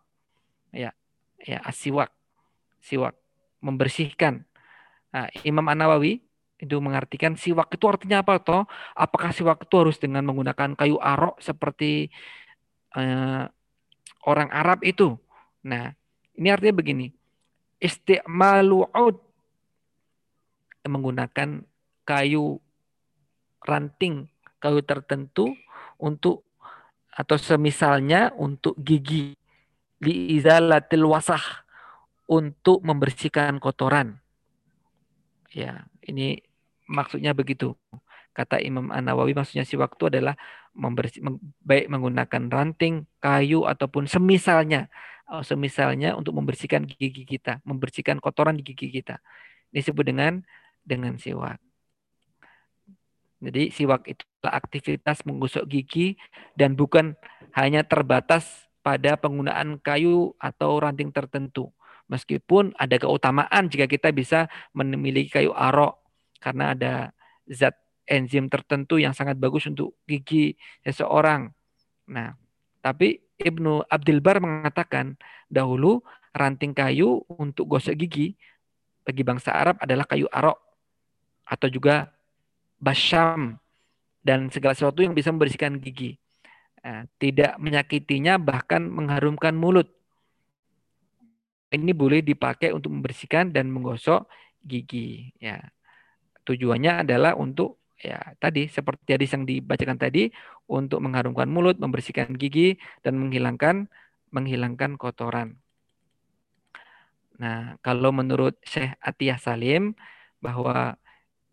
Ya, ya asiwak. Siwak membersihkan. Nah, Imam An-Nawawi itu mengartikan siwak itu artinya apa toh? Apakah siwak itu harus dengan menggunakan kayu arok seperti uh, orang Arab itu? Nah, ini artinya begini. Isti'malu menggunakan kayu ranting, kayu tertentu untuk atau semisalnya untuk gigi li izalatil wasah untuk membersihkan kotoran. Ya, ini maksudnya begitu. Kata Imam An-Nawawi maksudnya si waktu adalah membersih, baik menggunakan ranting, kayu ataupun semisalnya, oh, semisalnya untuk membersihkan gigi kita, membersihkan kotoran di gigi kita. Disebut dengan dengan siwak. Jadi siwak itu aktivitas menggosok gigi dan bukan hanya terbatas pada penggunaan kayu atau ranting tertentu. Meskipun ada keutamaan jika kita bisa memiliki kayu arok karena ada zat enzim tertentu yang sangat bagus untuk gigi seseorang. Nah, tapi Ibnu Abdul Bar mengatakan dahulu ranting kayu untuk gosok gigi bagi bangsa Arab adalah kayu arok atau juga basyam dan segala sesuatu yang bisa membersihkan gigi. Nah, tidak menyakitinya bahkan mengharumkan mulut. Ini boleh dipakai untuk membersihkan dan menggosok gigi. Ya, Tujuannya adalah untuk ya tadi seperti hadis yang dibacakan tadi untuk mengharumkan mulut, membersihkan gigi dan menghilangkan menghilangkan kotoran. Nah, kalau menurut Syekh Atiyah Salim bahwa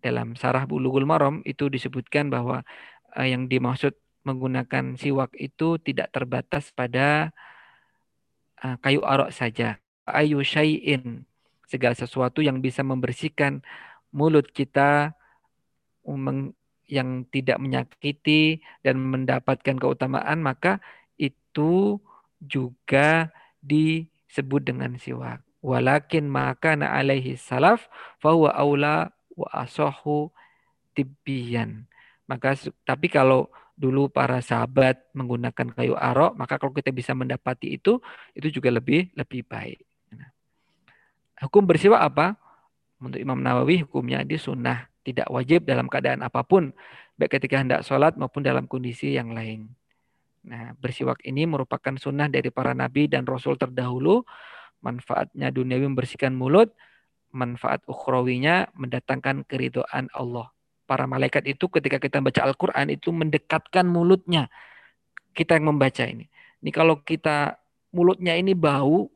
dalam Sarah Bulughul Maram itu disebutkan bahwa eh, yang dimaksud menggunakan siwak itu tidak terbatas pada uh, kayu arok saja. Ayu syai'in segala sesuatu yang bisa membersihkan mulut kita yang tidak menyakiti dan mendapatkan keutamaan maka itu juga disebut dengan siwak. Walakin maka na alaihi salaf fahuwa aula wa asohu tibbiyan. Maka tapi kalau dulu para sahabat menggunakan kayu arok, maka kalau kita bisa mendapati itu, itu juga lebih lebih baik. Nah, hukum bersiwak apa? Untuk Imam Nawawi hukumnya di sunnah, tidak wajib dalam keadaan apa pun, baik ketika hendak sholat maupun dalam kondisi yang lain. Nah, bersiwak ini merupakan sunnah dari para nabi dan rasul terdahulu. Manfaatnya duniawi membersihkan mulut, manfaat ukhrawinya mendatangkan keridoan Allah. Para malaikat itu ketika kita baca Al-Quran itu mendekatkan mulutnya. Kita yang membaca ini. Ini kalau kita mulutnya ini bau,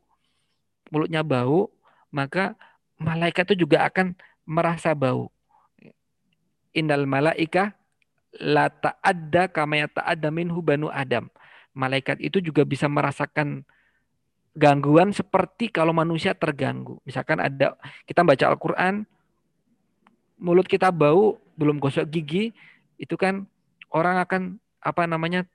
mulutnya bau, maka malaikat itu juga akan merasa bau. Indal malaika la ta'adda kama ta'adda minhu banu Adam. Malaikat itu juga bisa merasakan gangguan seperti kalau manusia terganggu. Misalkan ada kita baca Al-Qur'an mulut kita bau, belum gosok gigi, itu kan orang akan apa namanya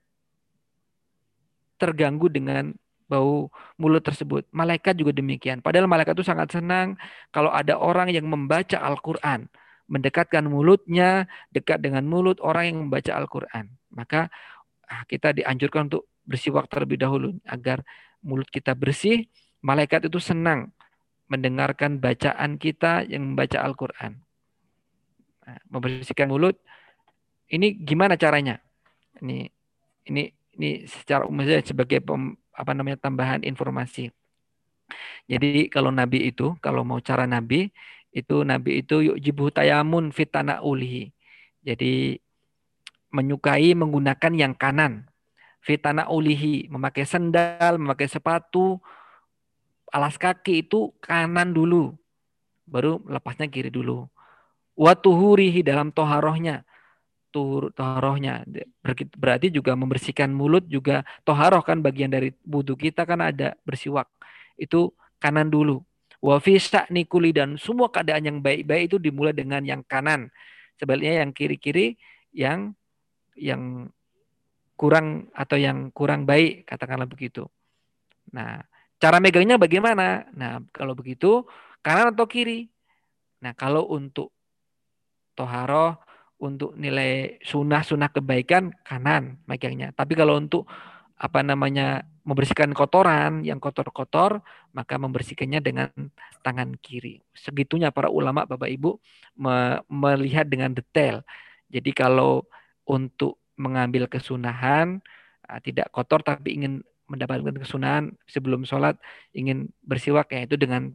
terganggu dengan bau mulut tersebut. Malaikat juga demikian. Padahal malaikat itu sangat senang kalau ada orang yang membaca Al-Quran. Mendekatkan mulutnya, dekat dengan mulut orang yang membaca Al-Quran. Maka ah, kita dianjurkan untuk bersiwak terlebih dahulu agar mulut kita bersih. Malaikat itu senang mendengarkan bacaan kita yang membaca Al-Quran. Nah, membersihkan mulut, ini gimana caranya? Ini ini ini secara umum saja sebagai pem, apa namanya tambahan informasi. Jadi kalau Nabi itu, kalau mau cara Nabi, itu Nabi itu yuk jibuh tayamun fitana ulihi. Jadi menyukai menggunakan yang kanan. Fitana ulihi, memakai sendal, memakai sepatu, alas kaki itu kanan dulu. Baru lepasnya kiri dulu. Watuhurihi dalam toharohnya toharohnya. Berarti juga membersihkan mulut juga toharoh kan bagian dari wudhu kita kan ada bersiwak. Itu kanan dulu. Wafisa nikuli dan semua keadaan yang baik-baik itu dimulai dengan yang kanan. Sebaliknya yang kiri-kiri yang yang kurang atau yang kurang baik katakanlah begitu. Nah, cara megangnya bagaimana? Nah, kalau begitu kanan atau kiri? Nah, kalau untuk toharoh untuk nilai sunnah-sunnah kebaikan kanan megangnya. Tapi kalau untuk apa namanya membersihkan kotoran yang kotor-kotor maka membersihkannya dengan tangan kiri. Segitunya para ulama Bapak Ibu me melihat dengan detail. Jadi kalau untuk mengambil kesunahan uh, tidak kotor tapi ingin mendapatkan kesunahan sebelum sholat ingin bersiwak ya itu dengan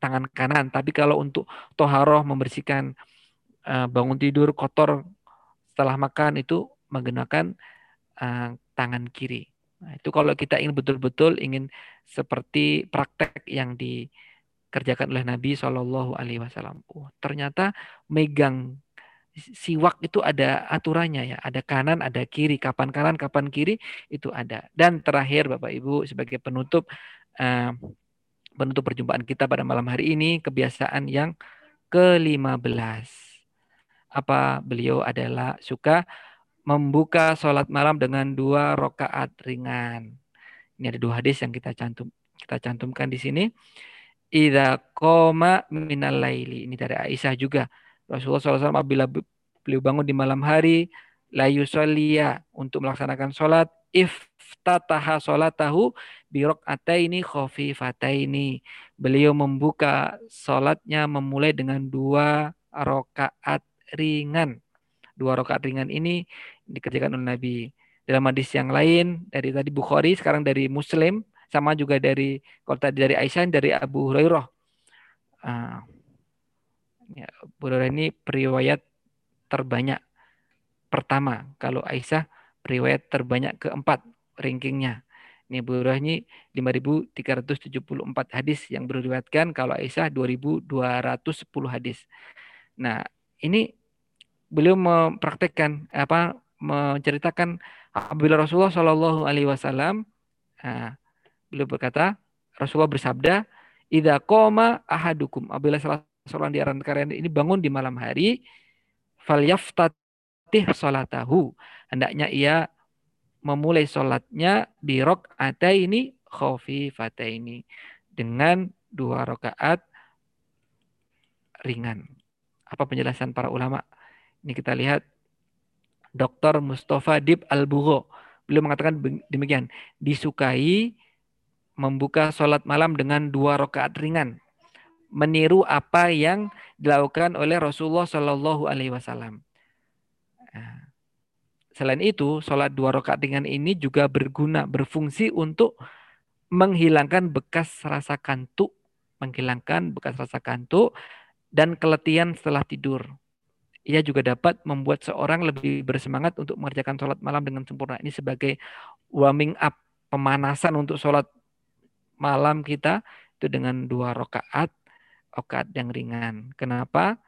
tangan kanan. Tapi kalau untuk toharoh membersihkan uh, bangun tidur kotor setelah makan itu menggunakan uh, tangan kiri. Nah, itu kalau kita ingin betul-betul ingin seperti praktek yang dikerjakan oleh Nabi Shallallahu Alaihi Wasallam. Oh, ternyata megang siwak itu ada aturannya ya, ada kanan, ada kiri, kapan kanan, kapan kiri itu ada. Dan terakhir Bapak Ibu sebagai penutup uh, penutup perjumpaan kita pada malam hari ini kebiasaan yang ke-15. Apa beliau adalah suka membuka sholat malam dengan dua rokaat ringan. Ini ada dua hadis yang kita cantum kita cantumkan di sini. Ida koma minal laili. Ini dari Aisyah juga. Rasulullah SAW apabila beliau bangun di malam hari, layu solia untuk melaksanakan sholat, iftataha sholatahu birok ini ini. Beliau membuka sholatnya memulai dengan dua rokaat ringan dua rakaat ringan ini dikerjakan oleh Nabi. Dalam hadis yang lain dari tadi Bukhari, sekarang dari Muslim, sama juga dari kalau tadi dari Aisyah, dari Abu Hurairah. Uh, ya, Hurairah ini periwayat terbanyak pertama. Kalau Aisyah periwayat terbanyak keempat rankingnya. Ini Abu Hurairah ini 5.374 hadis yang beriwayatkan. Kalau Aisyah 2.210 hadis. Nah ini beliau mempraktekkan apa menceritakan apabila Rasulullah Shallallahu Alaihi Wasallam nah, beliau berkata Rasulullah bersabda Ida koma ahadukum apabila salah seorang di antara kalian ini bangun di malam hari falyaftatih salatahu hendaknya ia memulai sholatnya birok ada ini khofi ini dengan dua rakaat ringan apa penjelasan para ulama ini kita lihat Dr. Mustafa Dib Al-Bugho. Beliau mengatakan demikian. Disukai membuka sholat malam dengan dua rakaat ringan. Meniru apa yang dilakukan oleh Rasulullah Shallallahu Alaihi Wasallam. Nah, selain itu, sholat dua rakaat ringan ini juga berguna, berfungsi untuk menghilangkan bekas rasa kantuk, menghilangkan bekas rasa kantuk dan keletihan setelah tidur ia juga dapat membuat seorang lebih bersemangat untuk mengerjakan sholat malam dengan sempurna. Ini sebagai warming up, pemanasan untuk sholat malam kita itu dengan dua rakaat, rakaat yang ringan. Kenapa?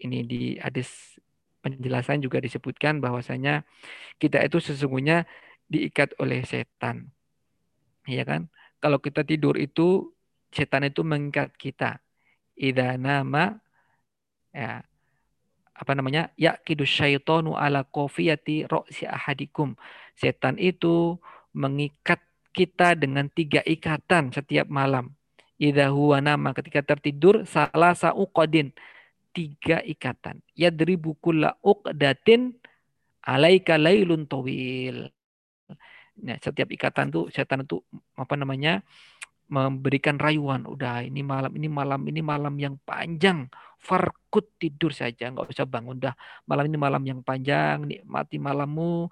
Ini di hadis penjelasan juga disebutkan bahwasanya kita itu sesungguhnya diikat oleh setan. Iya kan? Kalau kita tidur itu setan itu mengikat kita. Ida nama ya apa namanya ya kidus syaitonu ala kofiyati roksi ahadikum setan itu mengikat kita dengan tiga ikatan setiap malam idza huwa nama ketika tertidur salah sauqadin tiga ikatan yadribu kulla uqdatin alaika lailun tawil nah setiap ikatan tuh setan itu apa namanya memberikan rayuan. Udah ini malam ini malam ini malam yang panjang. Farkut tidur saja, nggak usah bangun. Udah malam ini malam yang panjang, nikmati malammu.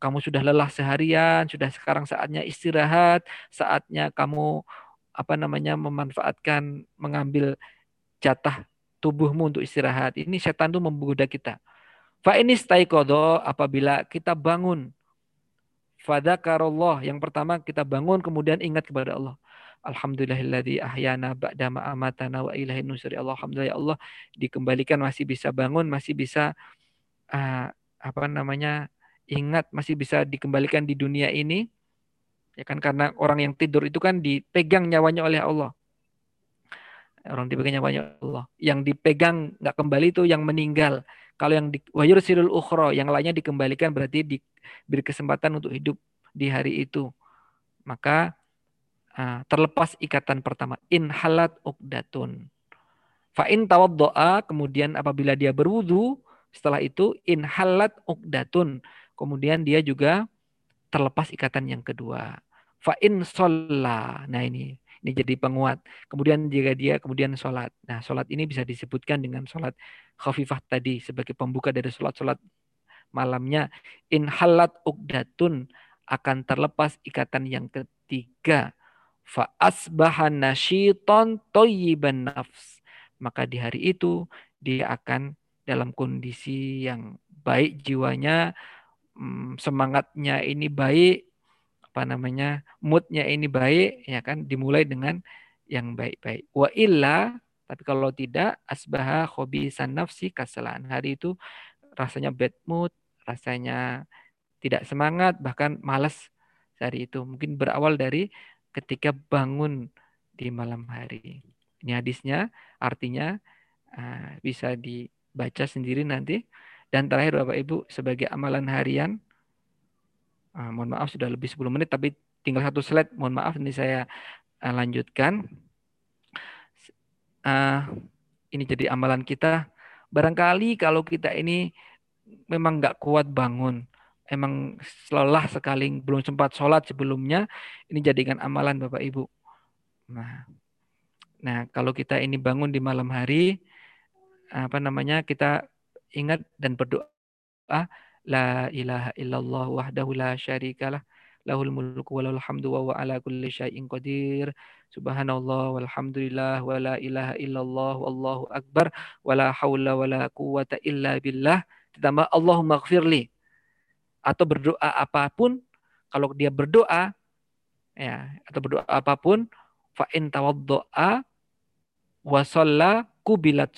Kamu sudah lelah seharian, sudah sekarang saatnya istirahat, saatnya kamu apa namanya memanfaatkan mengambil jatah tubuhmu untuk istirahat. Ini setan itu menggoda kita. Fa ini kodo apabila kita bangun. Fadakarullah. Yang pertama kita bangun kemudian ingat kepada Allah. Alhamdulillahilladzi ahyana ba'da ma amatana wa ilahin nusri. Alhamdulillah ya Allah dikembalikan masih bisa bangun, masih bisa uh, apa namanya? ingat masih bisa dikembalikan di dunia ini. Ya kan karena orang yang tidur itu kan dipegang nyawanya oleh Allah. Orang dipegang nyawanya Allah. Yang dipegang nggak kembali itu yang meninggal. Kalau yang di wayur sirul ukhro, yang lainnya dikembalikan berarti diberi kesempatan untuk hidup di hari itu. Maka Ah, terlepas ikatan pertama. In halat ukdatun. Fa in tawaddoa, kemudian apabila dia berwudu, setelah itu in halat ukdatun. Kemudian dia juga terlepas ikatan yang kedua. Fa in sholla. Nah ini ini jadi penguat. Kemudian jika dia kemudian sholat. Nah sholat ini bisa disebutkan dengan sholat khafifah tadi sebagai pembuka dari sholat-sholat malamnya. In halat ukdatun akan terlepas ikatan yang ketiga. Fa asbahan nasyiton toyiban nafs. Maka di hari itu dia akan dalam kondisi yang baik jiwanya, mm, semangatnya ini baik, apa namanya moodnya ini baik ya kan dimulai dengan yang baik-baik. Wa illa tapi kalau tidak asbaha khobisan nafsi kasalan hari itu rasanya bad mood rasanya tidak semangat bahkan malas hari itu. Mungkin berawal dari ketika bangun di malam hari. Ini hadisnya artinya uh, bisa dibaca sendiri nanti dan terakhir Bapak Ibu sebagai amalan harian Uh, mohon maaf sudah lebih 10 menit tapi tinggal satu slide. Mohon maaf ini saya uh, lanjutkan. Uh, ini jadi amalan kita. Barangkali kalau kita ini memang nggak kuat bangun, emang lelah sekali, belum sempat sholat sebelumnya, ini jadikan amalan Bapak Ibu. Nah, nah kalau kita ini bangun di malam hari, apa namanya kita ingat dan berdoa La ilaha illallah wahdahu la syarikalah. Lahul mulku wa hamdu wa ala kulli syai'in qadir. Subhanallah walhamdulillah wa la ilaha illallah wallahu akbar wa la haula wa la quwata illa billah. Ditambah Allahumma gfirli. Atau berdoa apa pun, kalau dia berdoa, ya atau berdoa apa pun, fa in tawaddoa wa shalla kubilat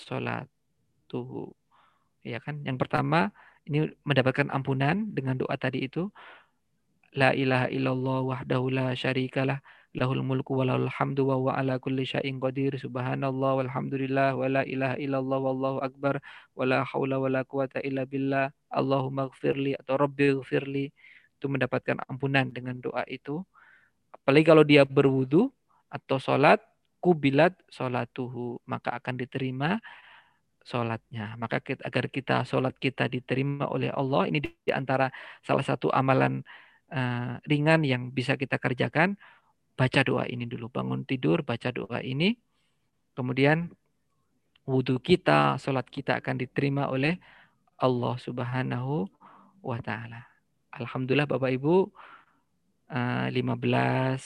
tuh Ya kan? Yang pertama, ini mendapatkan ampunan dengan doa tadi itu. La ilaha illallah wahdahu la syarikalah lahul mulku wa lahul hamdu wa ala kulli syai'in qadir. Subhanallah walhamdulillah wa la ilaha illallah wallahu akbar wa la haula wa la quwata illa billah. Allahumma gfirli atau rabbi gfirli itu mendapatkan ampunan dengan doa itu. Apalagi kalau dia berwudu atau sholat kubilat sholatuhu. Maka akan diterima sholatnya. Maka kita, agar kita sholat kita diterima oleh Allah, ini di antara salah satu amalan uh, ringan yang bisa kita kerjakan. Baca doa ini dulu, bangun tidur, baca doa ini. Kemudian wudhu kita, sholat kita akan diterima oleh Allah Subhanahu wa Ta'ala. Alhamdulillah Bapak Ibu, uh, eh, 15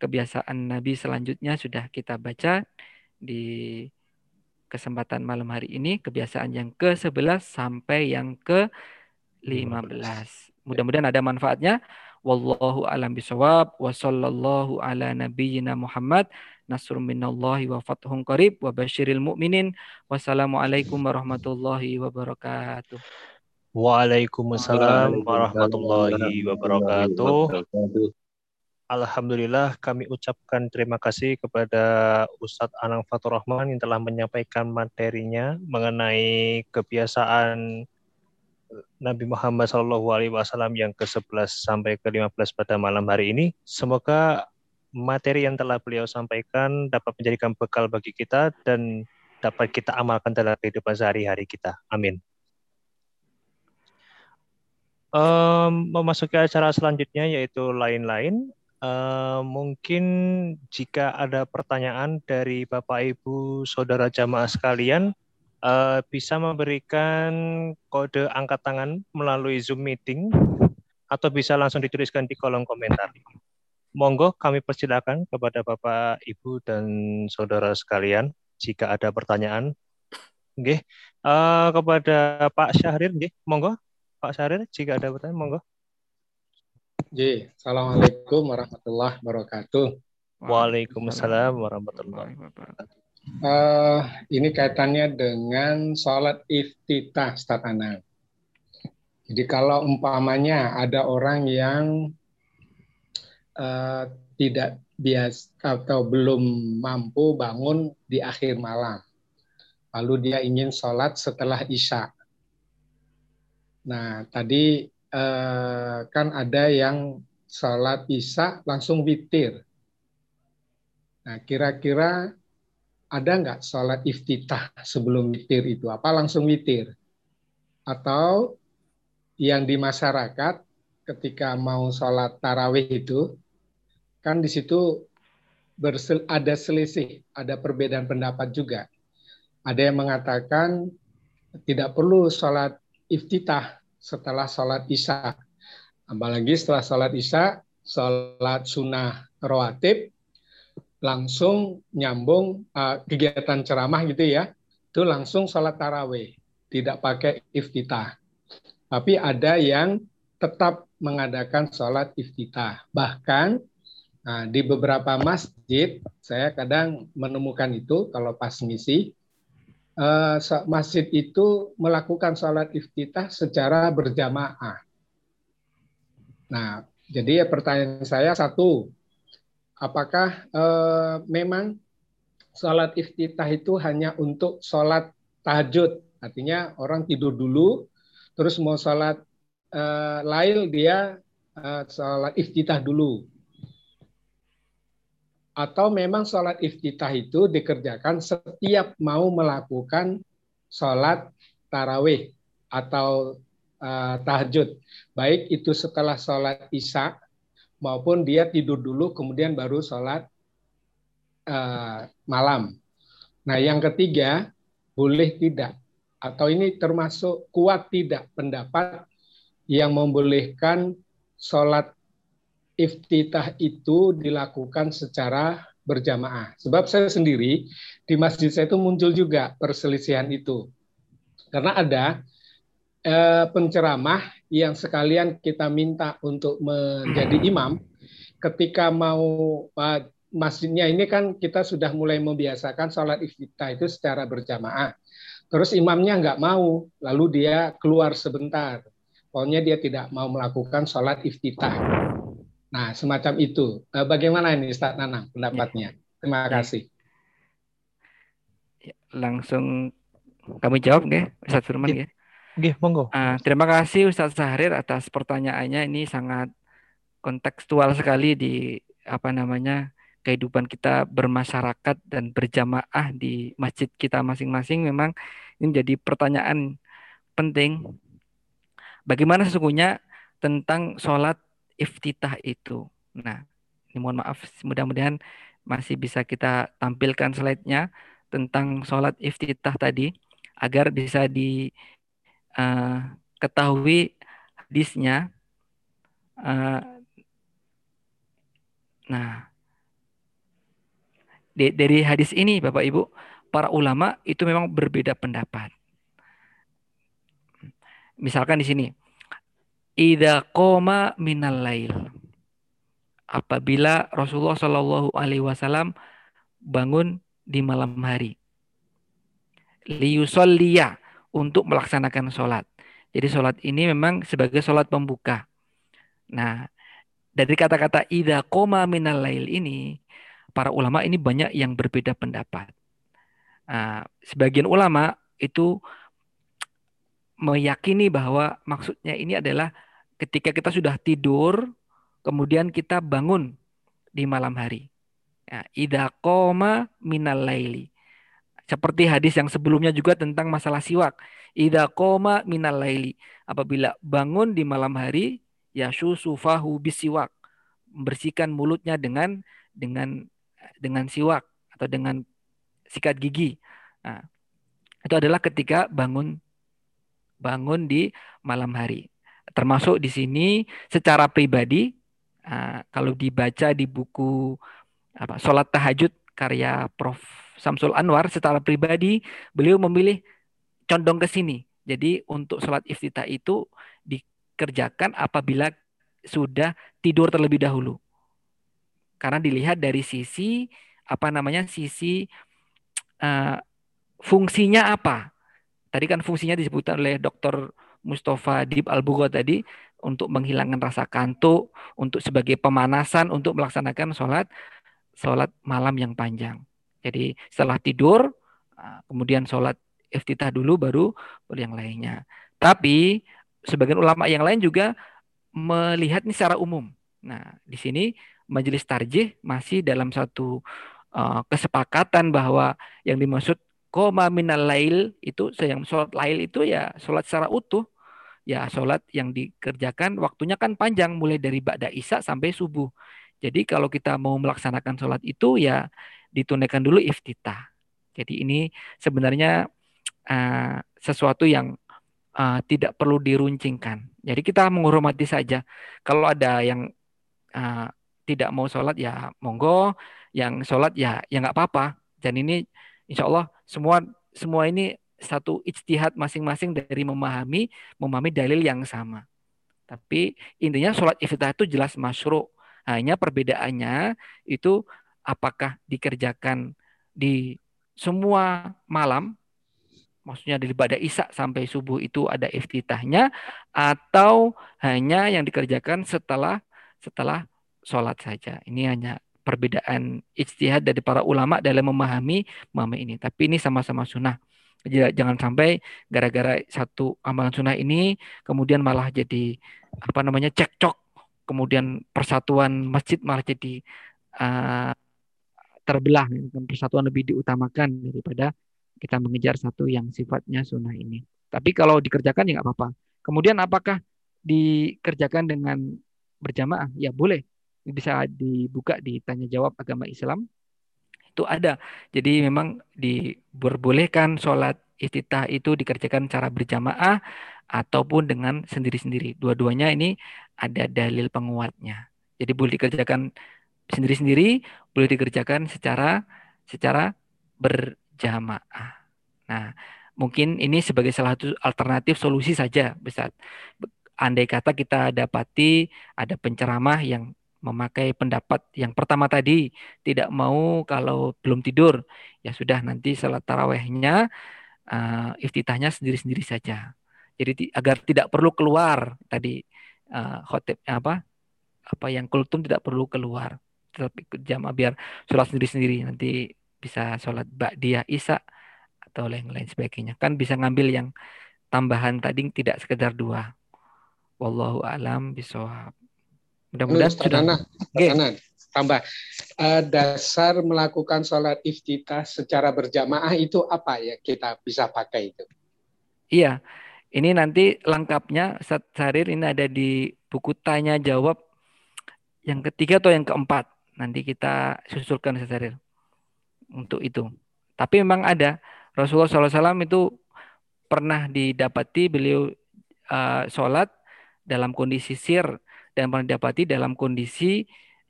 kebiasaan Nabi selanjutnya sudah kita baca di kesempatan malam hari ini kebiasaan yang ke-11 sampai yang ke-15. Mudah-mudahan ada manfaatnya. Wallahu alam bisawab wa sallallahu ala nabiyyina Muhammad nasrun minallahi wa fathun qarib wa basyiril mu'minin. Wassalamualaikum warahmatullahi wabarakatuh. Waalaikumsalam warahmatullahi wabarakatuh. Alhamdulillah kami ucapkan terima kasih kepada Ustadz Anang Fatur Rahman yang telah menyampaikan materinya mengenai kebiasaan Nabi Muhammad SAW yang ke-11 sampai ke-15 pada malam hari ini. Semoga materi yang telah beliau sampaikan dapat menjadikan bekal bagi kita dan dapat kita amalkan dalam kehidupan sehari-hari kita. Amin. Um, memasuki acara selanjutnya yaitu lain-lain. Uh, mungkin jika ada pertanyaan dari Bapak Ibu Saudara jamaah sekalian, uh, bisa memberikan kode angkat tangan melalui Zoom meeting atau bisa langsung dituliskan di kolom komentar. Monggo kami persilakan kepada Bapak, Ibu dan Saudara sekalian jika ada pertanyaan. Oke, uh, kepada Pak Syahrir, nggih, monggo Pak Syahrir jika ada pertanyaan, monggo. Ji, Assalamualaikum warahmatullahi wabarakatuh. Waalaikumsalam warahmatullahi wabarakatuh. Uh, ini kaitannya dengan sholat iftitah, Ustaz Anang. Jadi kalau umpamanya ada orang yang uh, tidak bias atau belum mampu bangun di akhir malam, lalu dia ingin sholat setelah isya. Nah, tadi eh, kan ada yang sholat isya langsung witir. Nah, kira-kira ada nggak sholat iftitah sebelum witir itu? Apa langsung witir? Atau yang di masyarakat ketika mau sholat tarawih itu kan di situ bersel, ada selisih, ada perbedaan pendapat juga. Ada yang mengatakan tidak perlu sholat iftitah setelah sholat isya. Apalagi setelah sholat isya, sholat sunnah rawatib, langsung nyambung uh, kegiatan ceramah gitu ya, itu langsung sholat tarawih, tidak pakai iftitah. Tapi ada yang tetap mengadakan sholat iftitah. Bahkan nah, di beberapa masjid, saya kadang menemukan itu kalau pas misi, masjid itu melakukan sholat iftitah secara berjamaah. Nah, jadi ya pertanyaan saya satu, apakah eh, memang sholat iftitah itu hanya untuk sholat tahajud? Artinya orang tidur dulu, terus mau sholat uh, Lail dia uh, sholat iftitah dulu. Atau memang sholat iftitah itu dikerjakan setiap mau melakukan sholat tarawih atau uh, tahajud. Baik itu setelah sholat isya maupun dia tidur dulu kemudian baru sholat uh, malam. Nah yang ketiga boleh tidak atau ini termasuk kuat tidak pendapat yang membolehkan sholat iftitah itu dilakukan secara berjamaah. Sebab saya sendiri di masjid saya itu muncul juga perselisihan itu. Karena ada eh, penceramah yang sekalian kita minta untuk menjadi imam, ketika mau eh, masjidnya ini kan kita sudah mulai membiasakan sholat iftitah itu secara berjamaah. Terus imamnya nggak mau, lalu dia keluar sebentar. Pokoknya dia tidak mau melakukan sholat iftitah. Nah, semacam itu. Eh, bagaimana ini Ustaz Nanang pendapatnya? Terima ya. kasih. Ya, langsung kami jawab nggih, Ustaz Firman ya. Nggih, monggo. Uh, terima kasih Ustaz Sahrir atas pertanyaannya. Ini sangat kontekstual sekali di apa namanya kehidupan kita bermasyarakat dan berjamaah di masjid kita masing-masing. Memang ini menjadi pertanyaan penting Bagaimana sesungguhnya tentang sholat iftitah itu? Nah, ini mohon maaf, mudah-mudahan masih bisa kita tampilkan slide-nya tentang sholat iftitah tadi agar bisa diketahui uh, hadisnya. Uh, nah, dari hadis ini Bapak Ibu, para ulama itu memang berbeda pendapat. Misalkan di sini, Ida koma minal lail. Apabila Rasulullah Shallallahu Alaihi Wasallam bangun di malam hari, liusollia untuk melaksanakan sholat. Jadi sholat ini memang sebagai sholat pembuka. Nah, dari kata-kata ida koma minal lail ini, para ulama ini banyak yang berbeda pendapat. Nah, sebagian ulama itu meyakini bahwa maksudnya ini adalah ketika kita sudah tidur, kemudian kita bangun di malam hari. Ya, Ida koma minal laili. Seperti hadis yang sebelumnya juga tentang masalah siwak. Ida koma minal laili. Apabila bangun di malam hari, ya sufahu bisiwak. Membersihkan mulutnya dengan dengan dengan siwak atau dengan sikat gigi. Nah, itu adalah ketika bangun bangun di malam hari termasuk di sini secara pribadi uh, kalau dibaca di buku apa sholat tahajud karya Prof. Samsul Anwar secara pribadi beliau memilih condong ke sini. Jadi untuk sholat iftitah itu dikerjakan apabila sudah tidur terlebih dahulu. Karena dilihat dari sisi apa namanya sisi uh, fungsinya apa. Tadi kan fungsinya disebutkan oleh dokter Mustafa Dib al tadi untuk menghilangkan rasa kantuk, untuk sebagai pemanasan untuk melaksanakan sholat sholat malam yang panjang. Jadi setelah tidur, ah, kemudian sholat iftitah dulu baru yang lainnya. Tapi sebagian ulama yang lain juga melihat ini secara umum. Nah, di sini majelis tarjih masih dalam satu uh, kesepakatan bahwa yang dimaksud koma minal lail itu yang sholat lail itu ya sholat secara utuh ya sholat yang dikerjakan waktunya kan panjang mulai dari ba'da isya sampai subuh. Jadi kalau kita mau melaksanakan sholat itu ya ditunaikan dulu iftitah. Jadi ini sebenarnya uh, sesuatu yang uh, tidak perlu diruncingkan. Jadi kita menghormati saja. Kalau ada yang uh, tidak mau sholat ya monggo, yang sholat ya ya nggak apa-apa. Dan ini insya Allah semua semua ini satu ijtihad masing-masing dari memahami memahami dalil yang sama. Tapi intinya sholat iftitah itu jelas masyru. Hanya perbedaannya itu apakah dikerjakan di semua malam maksudnya dari pada isak sampai subuh itu ada iftitahnya atau hanya yang dikerjakan setelah setelah sholat saja. Ini hanya perbedaan ijtihad dari para ulama dalam memahami memahami ini. Tapi ini sama-sama sunnah. Jangan sampai gara-gara satu amalan sunnah ini kemudian malah jadi apa namanya cekcok, kemudian persatuan masjid malah jadi uh, terbelah, persatuan lebih diutamakan daripada kita mengejar satu yang sifatnya sunnah ini. Tapi kalau dikerjakan ya nggak apa-apa. Kemudian apakah dikerjakan dengan berjamaah? Ya boleh. Bisa dibuka di tanya jawab agama Islam. Itu ada. Jadi memang diperbolehkan sholat istitah itu dikerjakan cara berjamaah ataupun dengan sendiri-sendiri. Dua-duanya ini ada dalil penguatnya. Jadi boleh dikerjakan sendiri-sendiri, boleh dikerjakan secara secara ber jamaah. Nah, mungkin ini sebagai salah satu alternatif solusi saja, besar. Andai kata kita dapati ada penceramah yang memakai pendapat yang pertama tadi, tidak mau kalau belum tidur, ya sudah nanti salat tarawehnya uh, iftitahnya sendiri-sendiri saja. Jadi agar tidak perlu keluar tadi uh, khotib apa apa yang kultum tidak perlu keluar tetap ikut jamaah biar sholat sendiri-sendiri nanti bisa sholat ba'diyah isya atau lain-lain sebagainya. Kan bisa ngambil yang tambahan tadi tidak sekedar dua. Wallahu alam bisawab. Mudah-mudahan sudah. Sana, tambah uh, dasar melakukan sholat iftitah secara berjamaah itu apa ya kita bisa pakai itu? Iya, ini nanti lengkapnya Ustaz Sarir ini ada di buku tanya jawab yang ketiga atau yang keempat. Nanti kita susulkan Ustaz Sarir untuk itu. Tapi memang ada Rasulullah SAW itu pernah didapati beliau uh, sholat dalam kondisi sir dan pernah didapati dalam kondisi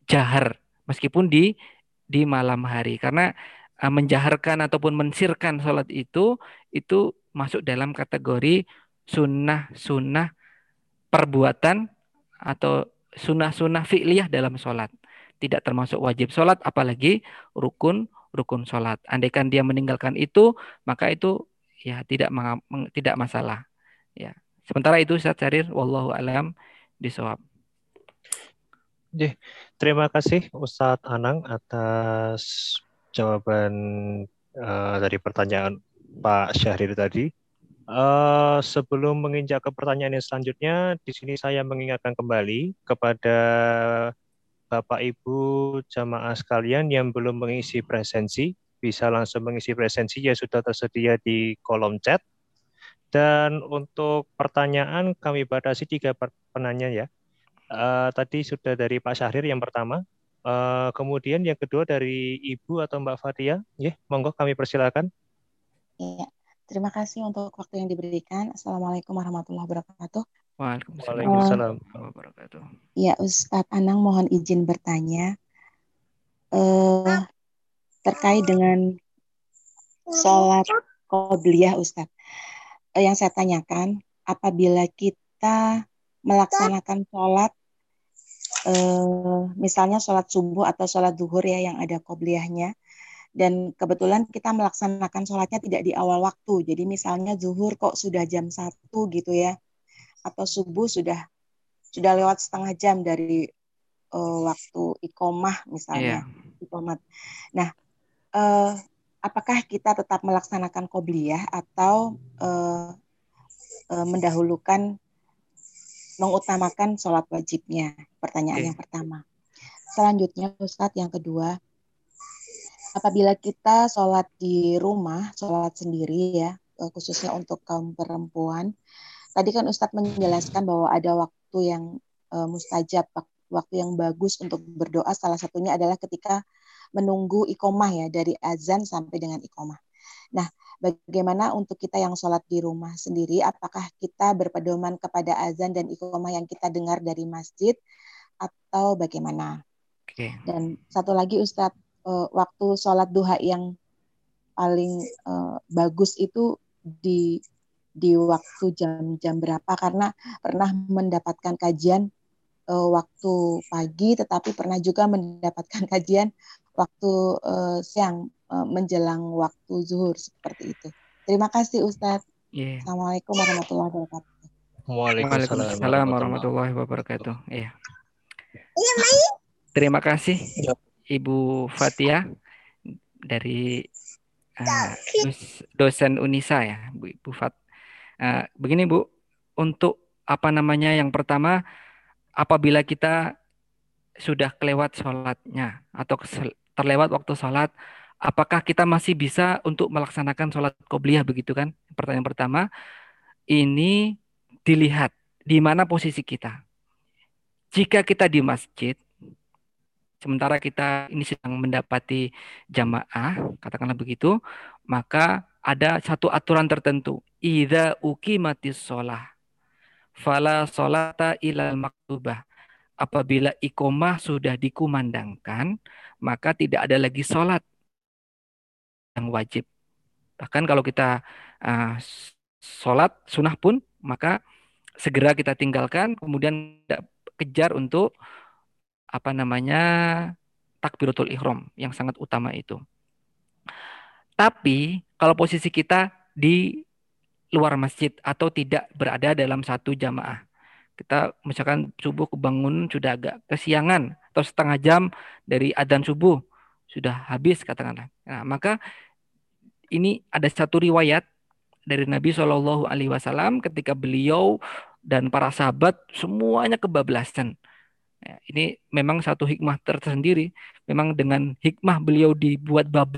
jahar meskipun di di malam hari karena uh, menjaharkan ataupun mensirkan sholat itu itu masuk dalam kategori sunnah sunnah perbuatan atau sunnah sunnah fi'liyah dalam sholat tidak termasuk wajib sholat apalagi rukun rukun sholat. Andaikan dia meninggalkan itu, maka itu ya tidak tidak masalah. Ya. Sementara itu saya cari wallahu alam disawab. Terima kasih Ustadz Anang atas jawaban uh, dari pertanyaan Pak Syahrir tadi. Uh, sebelum menginjak ke pertanyaan yang selanjutnya, di sini saya mengingatkan kembali kepada Bapak Ibu jamaah sekalian yang belum mengisi presensi, bisa langsung mengisi presensi ya sudah tersedia di kolom chat. Dan untuk pertanyaan kami batasi tiga penanya ya. Uh, tadi sudah dari Pak Syahrir yang pertama. Uh, kemudian yang kedua dari Ibu atau Mbak Fatia. Ya, monggo kami persilakan. Iya, terima kasih untuk waktu yang diberikan. Assalamualaikum warahmatullahi wabarakatuh. Waalaikumsalam. Uh, ya, Ustadz Anang mohon izin bertanya uh, terkait dengan sholat qobliyah Ustadz. Uh, yang saya tanyakan, apabila kita melaksanakan sholat, uh, misalnya sholat subuh atau sholat duhur ya yang ada qobliyahnya, dan kebetulan kita melaksanakan sholatnya tidak di awal waktu. Jadi misalnya zuhur kok sudah jam satu gitu ya atau subuh sudah sudah lewat setengah jam dari uh, waktu ikomah misalnya yeah. ikomat. Nah, uh, apakah kita tetap melaksanakan kobliyah atau uh, uh, mendahulukan mengutamakan sholat wajibnya? Pertanyaan okay. yang pertama. Selanjutnya, Ustadz, yang kedua, apabila kita sholat di rumah, sholat sendiri ya, khususnya untuk kaum perempuan, tadi kan Ustadz menjelaskan bahwa ada waktu yang uh, mustajab, waktu yang bagus untuk berdoa. Salah satunya adalah ketika menunggu ikomah ya dari azan sampai dengan ikomah. Nah, bagaimana untuk kita yang sholat di rumah sendiri? Apakah kita berpedoman kepada azan dan ikomah yang kita dengar dari masjid atau bagaimana? Oke. Dan satu lagi Ustadz, uh, waktu sholat duha yang paling uh, bagus itu di di waktu jam-jam berapa? Karena pernah mendapatkan kajian uh, waktu pagi, tetapi pernah juga mendapatkan kajian waktu uh, siang menjelang waktu zuhur seperti itu. Terima kasih Ustadz. Yeah. Assalamualaikum warahmatullahi wabarakatuh. Waalaikumsalam warahmatullahi wabarakatuh. Iya. Terima kasih iya. Ibu Fatia dari uh, dosen Unisa ya, Bu Ibu Fat. Uh, begini Bu, untuk apa namanya yang pertama apabila kita sudah kelewat sholatnya atau terlewat waktu sholat, apakah kita masih bisa untuk melaksanakan sholat qobliyah begitu kan? Pertanyaan pertama, ini dilihat di mana posisi kita. Jika kita di masjid, sementara kita ini sedang mendapati jamaah, katakanlah begitu, maka ada satu aturan tertentu. Idza uqimatis sholah, fala sholata ilal maktubah apabila ikomah sudah dikumandangkan, maka tidak ada lagi sholat yang wajib. Bahkan kalau kita uh, sholat sunnah pun, maka segera kita tinggalkan, kemudian kejar untuk apa namanya takbiratul ihram yang sangat utama itu. Tapi kalau posisi kita di luar masjid atau tidak berada dalam satu jamaah, kita misalkan subuh kebangun sudah agak kesiangan atau setengah jam dari adzan subuh sudah habis katakanlah. Nah, maka ini ada satu riwayat dari Nabi Shallallahu Alaihi Wasallam ketika beliau dan para sahabat semuanya kebablasan. Ya, ini memang satu hikmah tersendiri. Memang dengan hikmah beliau dibuat bab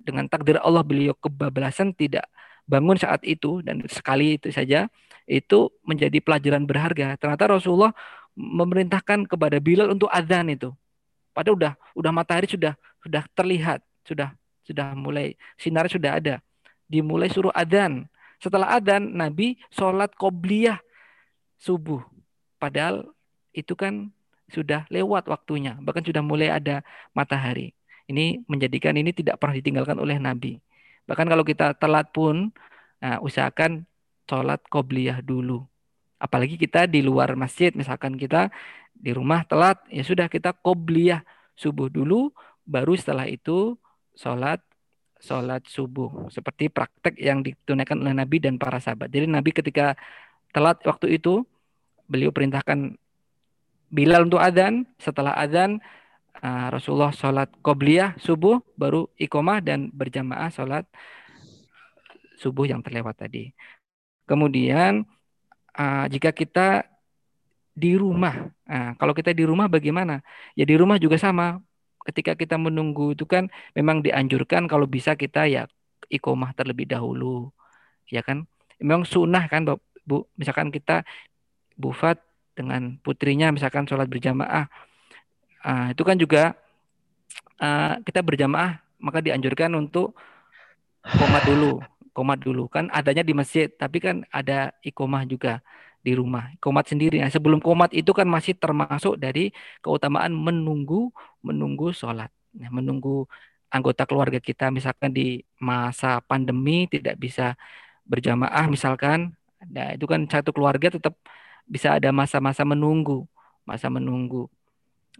dengan takdir Allah beliau kebablasan tidak bangun saat itu dan sekali itu saja itu menjadi pelajaran berharga. Ternyata Rasulullah memerintahkan kepada Bilal untuk adzan itu. Padahal udah udah matahari sudah sudah terlihat, sudah sudah mulai sinar sudah ada. Dimulai suruh adzan. Setelah adzan Nabi sholat qobliyah subuh. Padahal itu kan sudah lewat waktunya, bahkan sudah mulai ada matahari. Ini menjadikan ini tidak pernah ditinggalkan oleh Nabi. Bahkan kalau kita telat pun, nah, usahakan sholat qobliyah dulu. Apalagi kita di luar masjid, misalkan kita di rumah telat, ya sudah kita qobliyah subuh dulu, baru setelah itu sholat sholat subuh. Seperti praktek yang ditunaikan oleh Nabi dan para sahabat. Jadi Nabi ketika telat waktu itu, beliau perintahkan Bilal untuk adzan. Setelah adzan, uh, Rasulullah sholat qobliyah subuh, baru ikomah dan berjamaah sholat subuh yang terlewat tadi. Kemudian uh, jika kita di rumah, nah, kalau kita di rumah bagaimana? Ya di rumah juga sama. Ketika kita menunggu itu kan memang dianjurkan kalau bisa kita ya ikomah terlebih dahulu, ya kan? Memang sunnah kan bu, misalkan kita bufat dengan putrinya misalkan sholat berjamaah, uh, itu kan juga uh, kita berjamaah maka dianjurkan untuk komat dulu komat dulu. Kan adanya di masjid tapi kan ada ikomah juga di rumah. Komat sendiri. Nah, sebelum komat itu kan masih termasuk dari keutamaan menunggu menunggu sholat. Nah, menunggu anggota keluarga kita. Misalkan di masa pandemi tidak bisa berjamaah misalkan. Nah itu kan satu keluarga tetap bisa ada masa-masa menunggu masa menunggu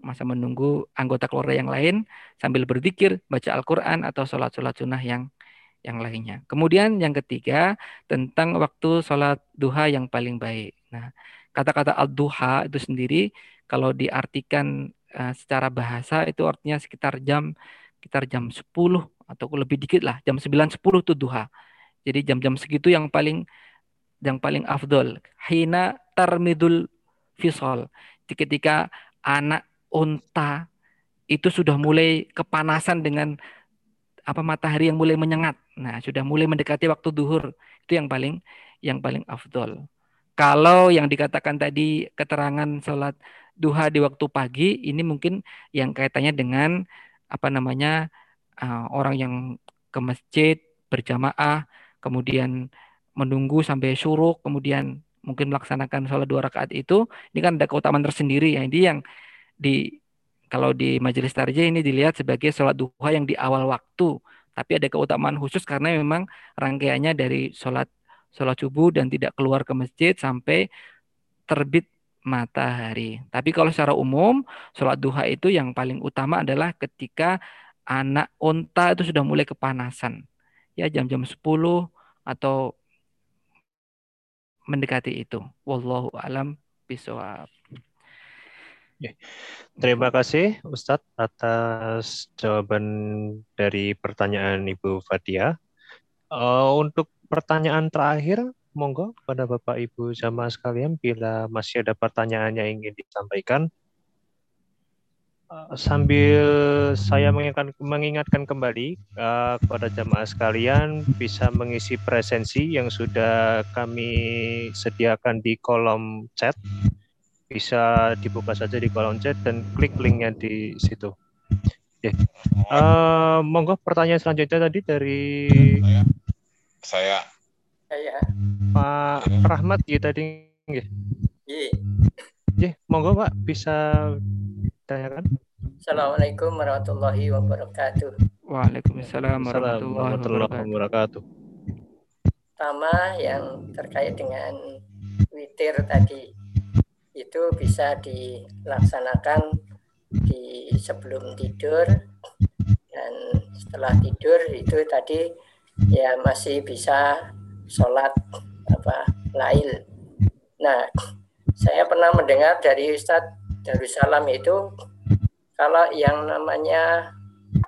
masa menunggu anggota keluarga yang lain sambil berzikir baca Al-Quran atau sholat-sholat sunnah yang yang lainnya. Kemudian yang ketiga tentang waktu sholat duha yang paling baik. Nah, kata-kata al-duha itu sendiri kalau diartikan uh, secara bahasa itu artinya sekitar jam sekitar jam 10 atau lebih dikit lah, jam 9 10 itu duha. Jadi jam-jam segitu yang paling yang paling afdol. Hina tarmidul fisol. Ketika anak unta itu sudah mulai kepanasan dengan apa matahari yang mulai menyengat. Nah, sudah mulai mendekati waktu duhur. Itu yang paling yang paling afdol. Kalau yang dikatakan tadi keterangan sholat duha di waktu pagi ini mungkin yang kaitannya dengan apa namanya uh, orang yang ke masjid berjamaah kemudian menunggu sampai syuruk kemudian mungkin melaksanakan sholat dua rakaat itu ini kan ada keutamaan tersendiri ya ini yang di kalau di majelis tarjih ini dilihat sebagai sholat duha yang di awal waktu tapi ada keutamaan khusus karena memang rangkaiannya dari sholat sholat subuh dan tidak keluar ke masjid sampai terbit matahari. Tapi kalau secara umum, sholat duha itu yang paling utama adalah ketika anak unta itu sudah mulai kepanasan. Ya jam-jam 10 atau mendekati itu. Wallahu alam bisawab. Terima kasih Ustadz atas jawaban dari pertanyaan Ibu Fatia. Uh, untuk pertanyaan terakhir, monggo pada Bapak Ibu jamaah sekalian bila masih ada pertanyaan yang ingin disampaikan. Eh, sambil saya mengingatkan, mengingatkan kembali uh, kepada jamaah sekalian bisa mengisi presensi yang sudah kami sediakan di kolom chat. Bisa dibuka saja di kolom chat dan klik linknya di situ. Okay. Uh, monggo pertanyaan selanjutnya tadi dari saya. Saya. Pak Rahmat ya tadi nggih. Nggih. monggo Pak bisa tanyakan. Assalamualaikum warahmatullahi wabarakatuh. Waalaikumsalam warahmatullahi wabarakatuh. Pertama yang terkait dengan witir tadi itu bisa dilaksanakan di sebelum tidur dan setelah tidur itu tadi ya masih bisa sholat apa lail. Nah, saya pernah mendengar dari Ustadz Darussalam itu kalau yang namanya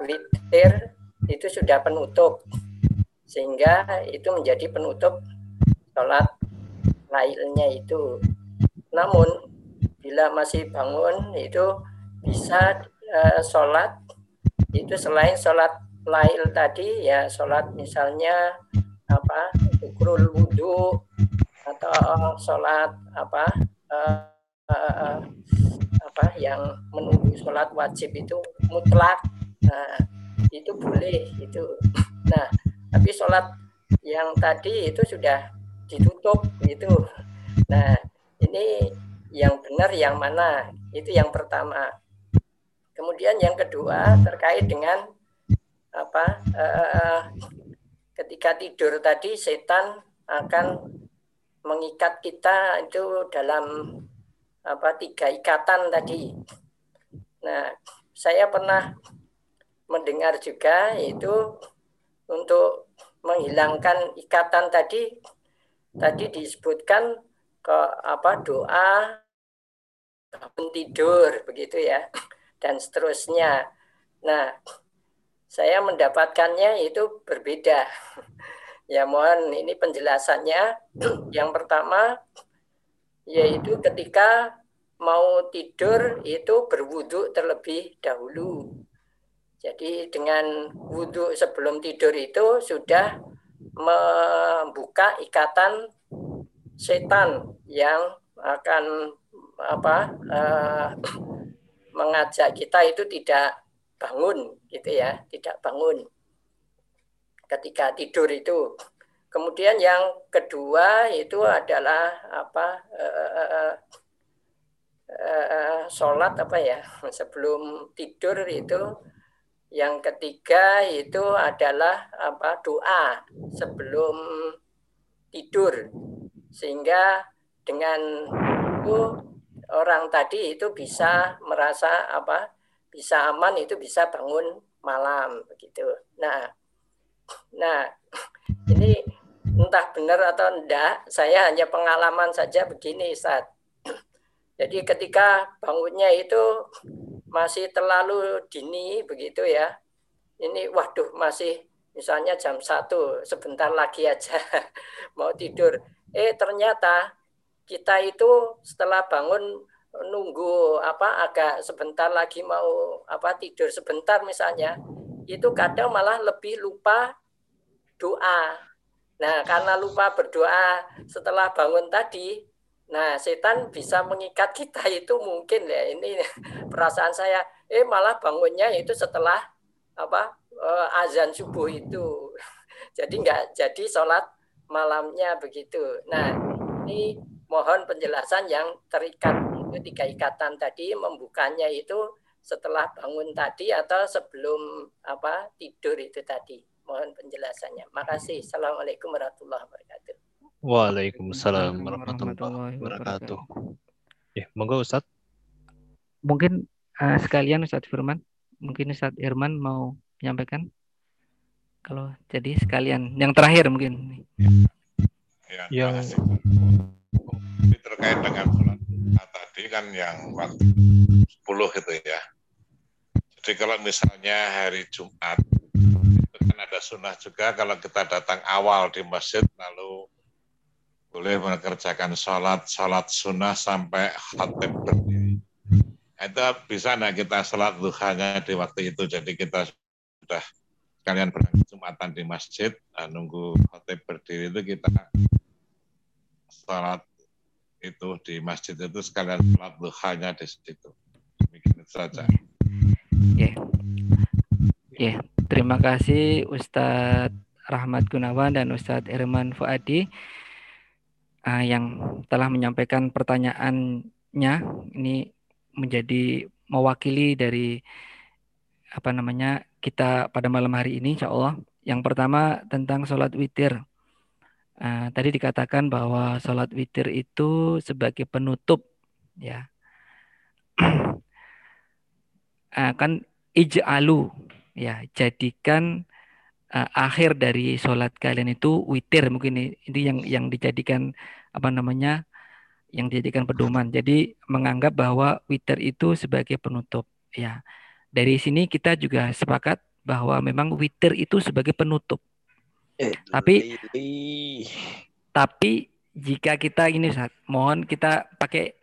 witir itu sudah penutup sehingga itu menjadi penutup sholat lailnya itu. Namun bila masih bangun itu bisa uh, sholat. Itu selain sholat lail tadi ya sholat misalnya apa ukrul wudhu atau sholat apa uh, uh, apa yang menunggu sholat wajib itu mutlak. Nah itu boleh itu. Nah tapi sholat yang tadi itu sudah ditutup gitu. Nah ini yang benar yang mana itu yang pertama kemudian yang kedua terkait dengan apa uh, ketika tidur tadi setan akan mengikat kita itu dalam apa tiga ikatan tadi. Nah, saya pernah mendengar juga itu untuk menghilangkan ikatan tadi tadi disebutkan ke apa doa bangun tidur begitu ya dan seterusnya. Nah, saya mendapatkannya itu berbeda. Ya mohon ini penjelasannya. Yang pertama yaitu ketika mau tidur itu berwudhu terlebih dahulu. Jadi dengan wudhu sebelum tidur itu sudah membuka ikatan setan yang akan apa uh, mengajak kita itu tidak bangun gitu ya, tidak bangun ketika tidur itu. Kemudian yang kedua itu adalah apa uh, uh, sholat apa ya sebelum tidur itu. Yang ketiga itu adalah apa doa sebelum tidur sehingga dengan itu orang tadi itu bisa merasa apa bisa aman itu bisa bangun malam begitu. Nah, nah ini entah benar atau enggak, saya hanya pengalaman saja begini saat. Jadi ketika bangunnya itu masih terlalu dini begitu ya. Ini waduh masih misalnya jam satu sebentar lagi aja mau tidur. Eh ternyata kita itu setelah bangun nunggu apa agak sebentar lagi mau apa tidur sebentar misalnya itu kadang malah lebih lupa doa. Nah, karena lupa berdoa setelah bangun tadi, nah setan bisa mengikat kita itu mungkin ya ini perasaan saya. Eh malah bangunnya itu setelah apa uh, azan subuh itu. Jadi nggak jadi sholat malamnya begitu. Nah ini mohon penjelasan yang terikat itu tiga ikatan tadi membukanya itu setelah bangun tadi atau sebelum apa tidur itu tadi. Mohon penjelasannya. Makasih. Assalamualaikum warahmatullahi wabarakatuh. Waalaikumsalam warahmatullahi wabarakatuh. Ya, monggo Ustaz. Mungkin uh, sekalian Ustaz Firman, mungkin Ustaz Irman mau menyampaikan. Kalau jadi sekalian yang terakhir mungkin. Ya, yang Ini terkait dengan sholat tadi kan yang waktu 10 gitu ya. Jadi kalau misalnya hari Jumat itu kan ada sunnah juga kalau kita datang awal di masjid lalu boleh mengerjakan sholat sholat sunnah sampai khatib berdiri. Itu bisa nah kita sholat duhanya di waktu itu. Jadi kita sudah kalian berangkat Jumatan di masjid, nah, nunggu khatib berdiri itu kita sholat itu di masjid itu sekalian sholat duhanya di situ. Demikian saja. Ya. Yeah. terima kasih Ustadz Rahmat Gunawan dan Ustadz Irman Fuadi uh, yang telah menyampaikan pertanyaannya. Ini menjadi mewakili dari apa namanya kita pada malam hari ini, Insya Allah. Yang pertama tentang sholat witir. Uh, tadi dikatakan bahwa sholat witir itu sebagai penutup, ya. uh, kan ij'alu ya jadikan uh, akhir dari sholat kalian itu witir mungkin ini yang yang dijadikan apa namanya yang dijadikan pedoman. Jadi menganggap bahwa witir itu sebagai penutup ya. Dari sini kita juga sepakat bahwa memang witir itu sebagai penutup. Eh, tapi tapi jika kita ini saat mohon kita pakai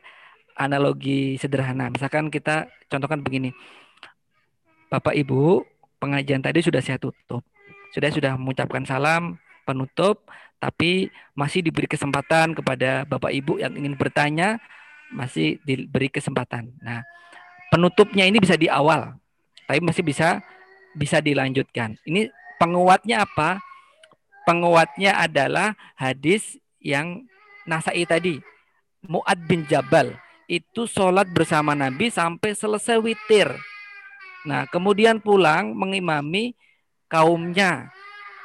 analogi sederhana. Misalkan kita contohkan begini. Bapak Ibu, pengajian tadi sudah saya tutup. Sudah sudah mengucapkan salam penutup, tapi masih diberi kesempatan kepada Bapak Ibu yang ingin bertanya, masih diberi kesempatan. Nah, penutupnya ini bisa di awal, tapi masih bisa bisa dilanjutkan. Ini penguatnya apa? Penguatnya adalah hadis yang Nasai tadi. Muad bin Jabal itu sholat bersama Nabi sampai selesai witir. Nah, kemudian pulang mengimami kaumnya.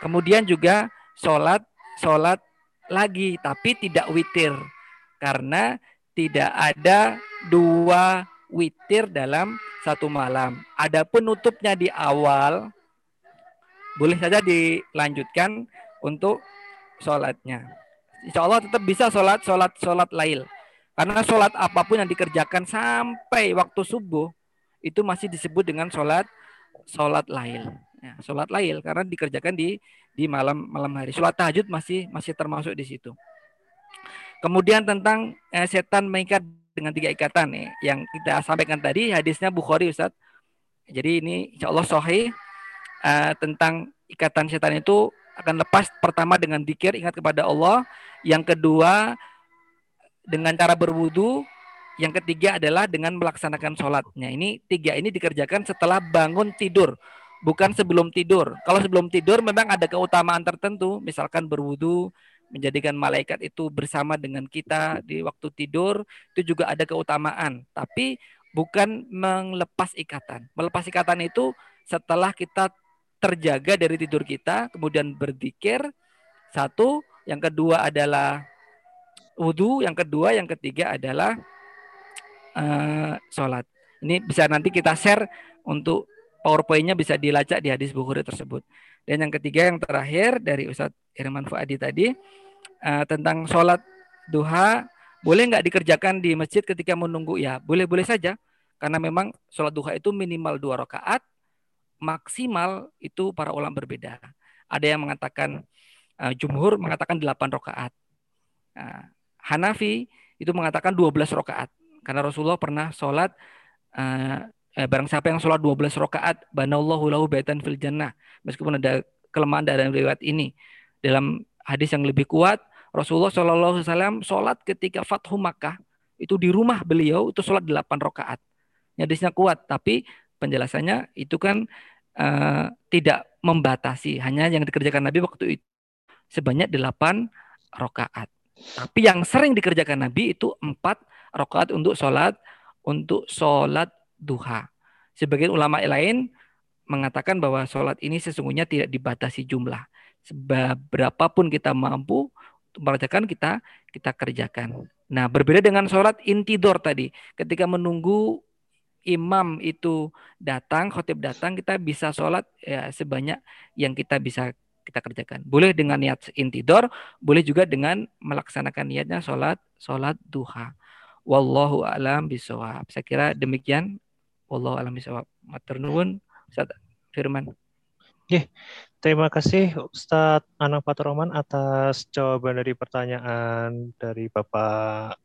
Kemudian juga sholat sholat lagi, tapi tidak witir karena tidak ada dua witir dalam satu malam. Ada penutupnya di awal, boleh saja dilanjutkan untuk sholatnya. Insya Allah tetap bisa sholat, sholat, sholat lail. Karena sholat apa pun yang dikerjakan sampai waktu subuh, itu masih disebut dengan sholat sholat lail. Ya, sholat lail karena dikerjakan di di malam malam hari. Sholat tahajud masih masih termasuk di situ. Kemudian tentang eh, setan mengikat dengan tiga ikatan nih yang kita sampaikan tadi hadisnya Bukhari Ustaz. Jadi ini insya Allah sahih eh, tentang ikatan setan itu akan lepas pertama dengan dikir ingat kepada Allah, yang kedua dengan cara berwudu, yang ketiga adalah dengan melaksanakan sholatnya. Ini tiga ini dikerjakan setelah bangun tidur, bukan sebelum tidur. Kalau sebelum tidur memang ada keutamaan tertentu, misalkan berwudu, menjadikan malaikat itu bersama dengan kita di waktu tidur, itu juga ada keutamaan. Tapi bukan melepas ikatan. Melepas ikatan itu setelah kita terjaga dari tidur kita, kemudian berzikir. Satu, yang kedua adalah wudhu, yang kedua, yang ketiga adalah uh, sholat. Ini bisa nanti kita share untuk PowerPoint-nya bisa dilacak di hadis Bukhari tersebut. Dan yang ketiga yang terakhir dari Ustadz Irman Fuadi tadi uh, tentang sholat duha boleh nggak dikerjakan di masjid ketika menunggu? Ya boleh boleh saja. Karena memang sholat duha itu minimal dua rakaat maksimal itu para ulama berbeda. Ada yang mengatakan uh, jumhur mengatakan delapan rakaat. Uh, Hanafi itu mengatakan 12 rakaat. Karena Rasulullah pernah sholat uh, eh, barang siapa yang sholat 12 rakaat banallahu lahu baitan fil jannah. Meskipun ada kelemahan dalam riwayat ini. Dalam hadis yang lebih kuat Rasulullah Shallallahu Alaihi Wasallam sholat ketika Fathu Makkah itu di rumah beliau itu sholat 8 rakaat. Hadisnya kuat, tapi penjelasannya itu kan uh, tidak membatasi, hanya yang dikerjakan Nabi waktu itu sebanyak 8 rakaat. Tapi yang sering dikerjakan Nabi itu empat rakaat untuk sholat untuk sholat duha. Sebagian ulama lain mengatakan bahwa sholat ini sesungguhnya tidak dibatasi jumlah. Berapapun kita mampu mengerjakan kita kita kerjakan. Nah, berbeda dengan sholat intidor tadi. Ketika menunggu imam itu datang, khotib datang, kita bisa sholat ya, sebanyak yang kita bisa kita kerjakan. Boleh dengan niat intidor, boleh juga dengan melaksanakan niatnya sholat sholat duha. Wallahu alam bisawab. Saya kira demikian. Wallahu alam bisawab. Matur nuwun Ustaz Firman. Yeah. Terima kasih Ustadz Anang Patroman atas jawaban dari pertanyaan dari Bapak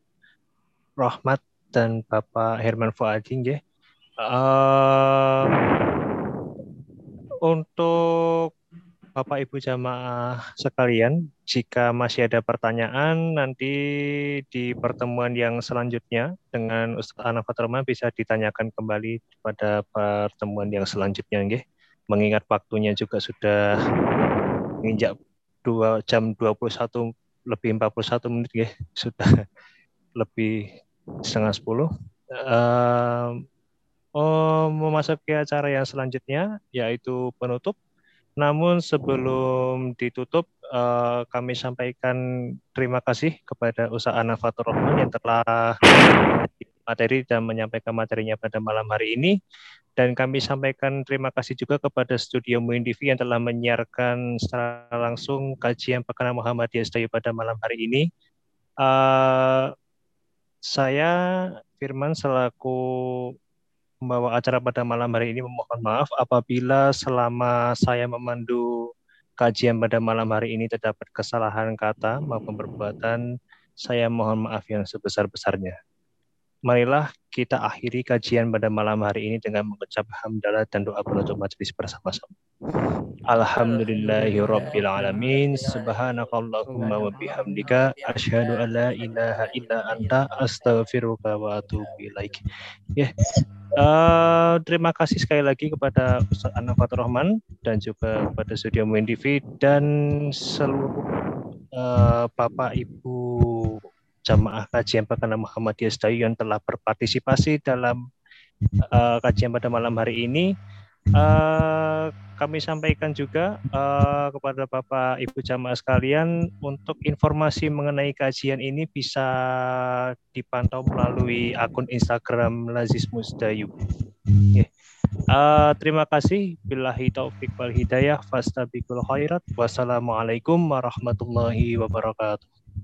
Rahmat dan Bapak Herman Fuadin. Ya. Uh, untuk Bapak Ibu jamaah sekalian, jika masih ada pertanyaan nanti di pertemuan yang selanjutnya dengan Ustadz Anang Patroman bisa ditanyakan kembali pada pertemuan yang selanjutnya. Ya mengingat waktunya juga sudah menginjak dua jam 21 lebih 41 menit ya sudah lebih setengah sepuluh. Uh, oh, memasuki acara yang selanjutnya yaitu penutup. Namun sebelum ditutup uh, kami sampaikan terima kasih kepada usaha Nafatur Rahman yang telah materi dan menyampaikan materinya pada malam hari ini dan kami sampaikan terima kasih juga kepada Studio Muin TV yang telah menyiarkan secara langsung kajian Pekan Muhammadiyah Sedayu pada malam hari ini. Uh, saya Firman selaku membawa acara pada malam hari ini memohon maaf apabila selama saya memandu kajian pada malam hari ini terdapat kesalahan kata maupun perbuatan, saya mohon maaf yang sebesar-besarnya. Marilah kita akhiri kajian pada malam hari ini dengan mengucap hamdalah dan doa penutup majelis bersama-sama. Alhamdulillahirabbil alamin. Subhanakallahumma wa bihamdika asyhadu an la ilaha illa anta astaghfiruka wa atubu ilaik. Ya. Yeah. Uh, terima kasih sekali lagi kepada Ustaz Anna Fatur Rahman dan juga kepada Studio Muin TV dan seluruh uh, Bapak Ibu jamaah kajian Pekan Muhammadiyah Sedayu yang telah berpartisipasi dalam uh, kajian pada malam hari ini. Uh, kami sampaikan juga uh, kepada Bapak Ibu jamaah sekalian untuk informasi mengenai kajian ini bisa dipantau melalui akun Instagram Lazis Musdayu. Yeah. Uh, terima kasih. Billahi taufik wal hidayah. Fastabikul khairat. Wassalamualaikum warahmatullahi wabarakatuh.